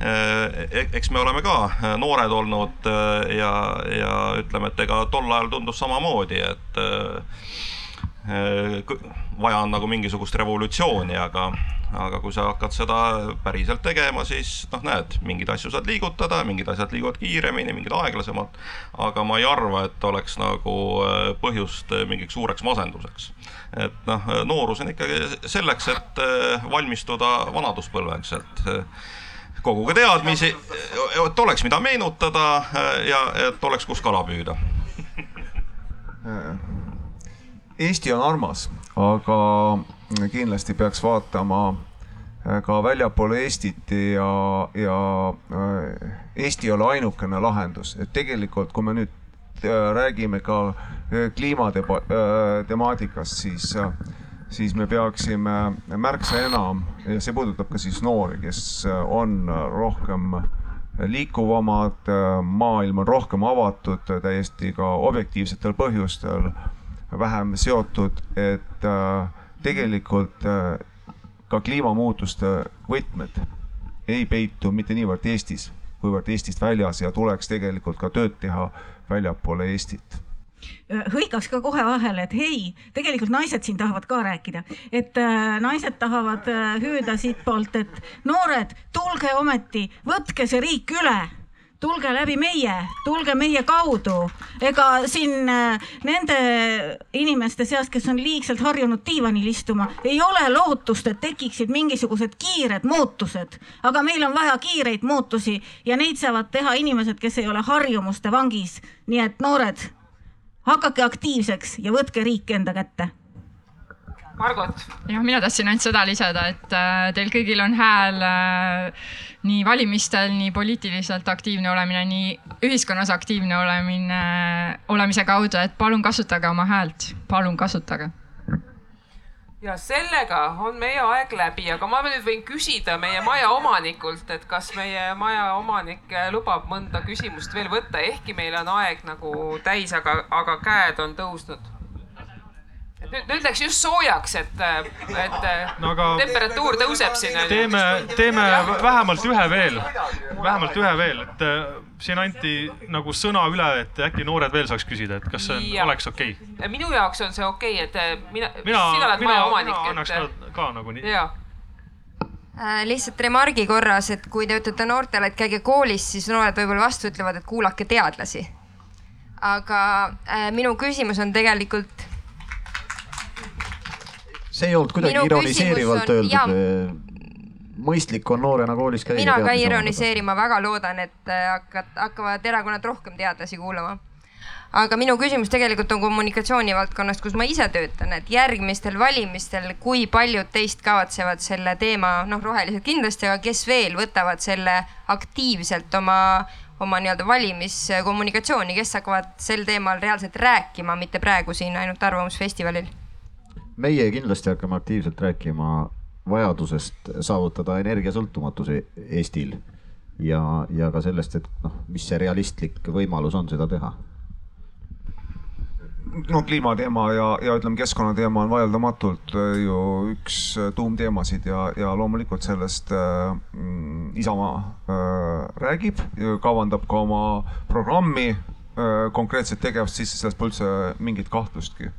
äh, e-, eks me oleme ka noored olnud ja, ja ütleme, et ega tol ajal tundus samamoodi, et vaja on nagu mingisugust revolutsiooni, aga, aga kui sa hakkad seda päriselt tegema, siis noh, näed, mingeid asju saad liigutada, mingid asjad liiguvad kiiremini, mingid aeglasemalt. aga ma ei arva, et oleks nagu äh, põhjust mingiks suureks masenduseks. et noh, noorus on ikkagi selleks, et äh, valmistuda vanaduspõlveks, et äh, koguge teadmisi, et oleks, mida meenutada ja et oleks, kus kala püüda Eesti on armas aga kindlasti peaks vaatama äh, ka väljapoole Eestit ja, ja äh, Eesti ei ole ainukene lahendus, et tegelikult, kui me nüüd äh, räägime ka kliimatemaatikast, siis, siis me peaksime märksa enam ja see puudutab ka siis noori, kes on rohkem liikuvamad, maailm on rohkem avatud täiesti ka objektiivsetel põhjustel vähem seotud, et äh, tegelikult äh, ka kliimamuutuste võtmed ei peitu mitte niivõrd Eestis, kuivõrd Eestist väljas ja tuleks tegelikult ka tööd teha väljapoole Eestit. Hõigaks ka kohe vahele, et hei, tegelikult naised siin tahavad ka rääkida, et äh, naised tahavad äh, hüüda siitpoolt, et noored, tulge ometi, võtke see riik üle tulge läbi meie, tulge meie kaudu. ega siin äh, nende inimeste seas, kes on liigselt harjunud diivanil istuma, ei ole lootust, et tekiksid mingisugused kiired muutused. aga meil on vaja kiireid muutusi ja neid saavad teha inimesed, kes ei ole harjumuste vangis. nii et noored, hakake aktiivseks ja võtke riik enda kätte Margot. jah, mina tahtsin ainult seda lisada, et äh, teil kõigil on hääl äh, nii valimistel, nii poliitiliselt aktiivne olemine, nii ühiskonnas aktiivne olemine, olemise kaudu, et palun kasutage oma häält, palun kasutage. Ja sellega on meie aeg läbi, aga ma nüüd võin küsida meie maja omanikult, et kas meie maja omanik lubab mõnda küsimust veel võtta, ehkki meil on aeg nagu täis, aga, aga käed on tõusnud nüüd, nüüd läks just soojaks, et, et no, aga temperatuur tõuseb siin. teeme, teeme vähemalt ühe veel, vähemalt ühe veel, et äh, siin anti nagu sõna üle, et äkki noored veel saaks küsida, et kas see on, oleks okei okay.? minu jaoks on see okei okay,, et äh, mina, mina, sina oled maja omanik. mina annaks et... ka, ka nagunii. jaa äh, lihtsalt remargi korras, et kui te ütlete noortele, et käige koolis, siis noored võib-olla vastu ütlevad, et kuulake teadlasi. aga äh, minu küsimus on tegelikult see ei olnud kuidagi Minu ironiseerivalt on- öeldud jaa. mõistlik on noorena koolis käia. mina ka ei ironiseeri, ma väga loodan, et äh, hakkad, hakkavad erakonnad rohkem teadlasi kuulama. aga minu küsimus tegelikult on kommunikatsiooni valdkonnast, kus ma ise töötan, et järgmistel valimistel, kui paljud teist kavatsevad selle teema, noh, rohelised kindlasti, aga kes veel võtavad selle aktiivselt oma, oma nii-öelda valimiskommunikatsiooni, kes hakkavad sel teemal reaalselt rääkima, mitte praegu siin ainult Arvamusfestivalil? Meie kindlasti hakkame aktiivselt rääkima vajadusest saavutada energiasõltumatus Eestil ja, ja ka sellest, et noh, mis see realistlik võimalus on seda teha. No kliimateema ja, ja ütleme, keskkonnateema on vaieldamatult äh, ju üks äh, tuumteemasid ja, ja loomulikult sellest äh, mm, Isamaa äh, räägib, kavandab ka oma programmi äh, konkreetset tegevust sisse, selles pole üldse mingit kahtlustki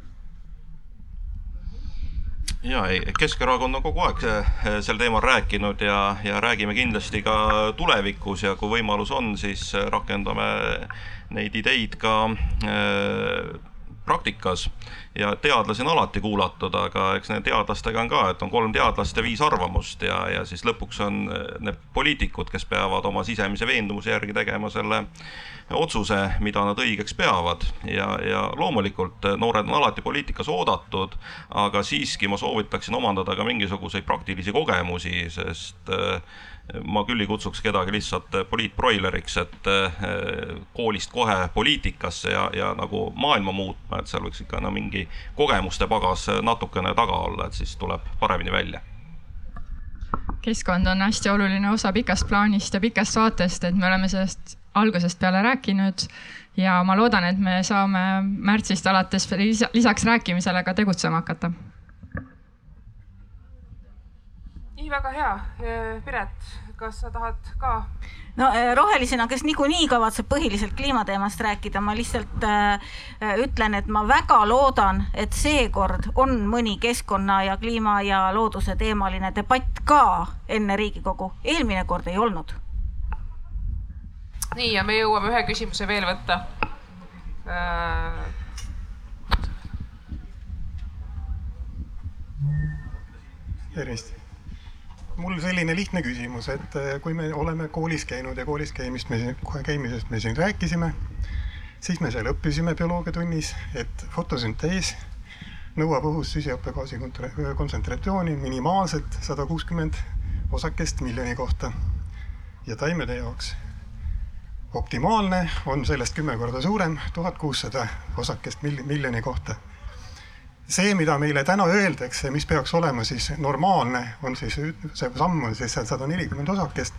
ja ei, Keskerakond on kogu aeg sel teemal rääkinud ja, ja räägime kindlasti ka tulevikus ja kui võimalus on, siis rakendame neid ideid ka äh, praktikas ja teadlasi on alati kuulatud, aga eks nende teadlastega on ka, et on kolm teadlast ja viis arvamust ja, ja siis lõpuks on eh, need poliitikud, kes peavad oma sisemise veendumuse järgi tegema selle otsuse, mida nad õigeks peavad. Ja, ja loomulikult eh, noored on alati poliitikas oodatud, aga siiski ma soovitaksin omandada ka mingisuguseid praktilisi kogemusi, sest eh, ma küll ei kutsuks kedagi lihtsalt eh, poliitbroileriks, et eh, koolist kohe poliitikasse ja, ja nagu maailma muutma, et seal võiks ikka no mingi kogemuste pagas natukene taga olla, et siis tuleb paremini välja keskkond on hästi oluline osa pikast plaanist ja pikast vaatest, et me oleme sellest algusest peale rääkinud ja ma loodan, et me saame märtsist alates lisa- lisaks rääkimisele ka tegutsema hakata. nii, väga hea. Piret, kas sa tahad ka? no eh, rohelisena, kes niikuinii kavatseb põhiliselt kliimateemast rääkida, ma lihtsalt äh, ütlen, et ma väga loodan, et seekord on mõni keskkonna ja kliima ja looduse teemaline debatt ka enne Riigikogu, eelmine kord ei olnud nii, ja me jõuame ühe küsimuse veel võtta äh,. tervist. Mul selline lihtne küsimus, et äh, kui me oleme koolis käinud ja koolis käimist me käimisest me siin rääkisime, siis me seal õppisime bioloogiatunnis, et fotosüntees nõuab õhus süsihappegaasi kontsentratsiooni minimaalselt sada kuuskümmend osakest miljoni kohta. ja taimede jaoks optimaalne on sellest kümme korda suurem, tuhat kuussada osakest mil- miljoni kohta see, mida meile täna öeldakse, mis peaks olema siis normaalne, on siis see samm on siis seal sada nelikümmend osakest.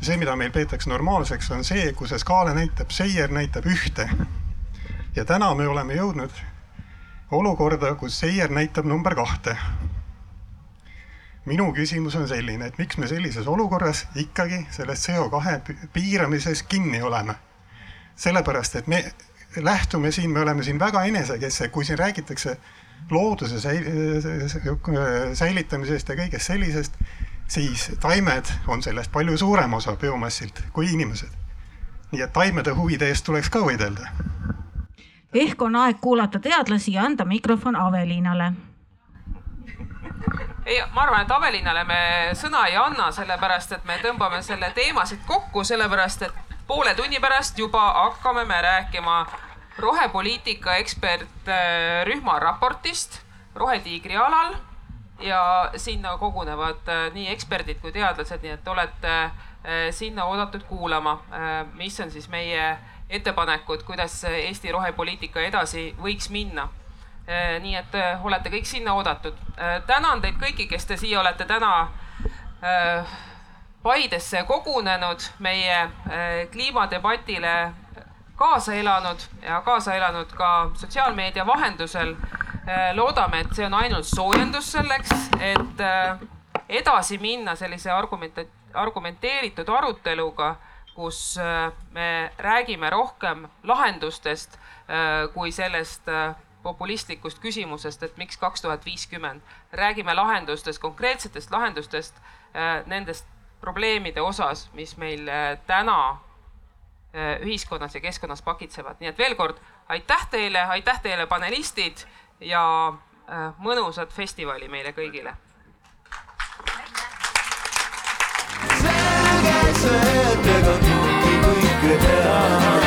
see, mida meil peetakse normaalseks, on see, kus see skaala näitab, seier näitab ühte. ja täna me oleme jõudnud olukorda, kus seier näitab number kahte. minu küsimus on selline, et miks me sellises olukorras ikkagi sellest CO2 piiramises kinni oleme? sellepärast, et me lähtume siin, me oleme siin väga enesekesksed, kui siin räägitakse looduse säil- säilitamisest ja kõigest sellisest, siis taimed on sellest palju suurem osa biomassilt kui inimesed. nii et taimede huvide eest tuleks ka võidelda. ehk on aeg kuulata teadlasi ja anda mikrofon Avelinale ei, ma arvan, et Avelinale me sõna ei anna, sellepärast et me tõmbame selle teema siit kokku, sellepärast et poole tunni pärast juba hakkame me rääkima rohepoliitika ekspertrühma raportist Rohetiigri alal ja sinna kogunevad äh, nii eksperdid kui teadlased, nii et olete äh, sinna oodatud kuulama, mis on siis meie ettepanekud, kuidas Eesti rohepoliitika edasi võiks minna nii et olete kõik sinna oodatud. tänan teid kõiki, kes te siia olete täna Paidesse kogunenud, meie kliimadebatile kaasa elanud ja kaasa elanud ka sotsiaalmeedia vahendusel. loodame, et see on ainult soojendus selleks, et eh, edasi minna sellise argumenta-, argumenteeritud aruteluga, kus eh, me räägime rohkem lahendustest eh, kui sellest eh, populistlikust küsimusest, et miks kaks tuhat viiskümmend. räägime lahendustest, konkreetsetest lahendustest, nendest probleemide osas, mis meil täna Äh, ühiskonnas ja keskkonnas pakitsevad, nii et veel kord aitäh teile, aitäh teile, panelistid ja äh, mõnusat festivali meile kõigile. selge see, et ega kõike kõike teha.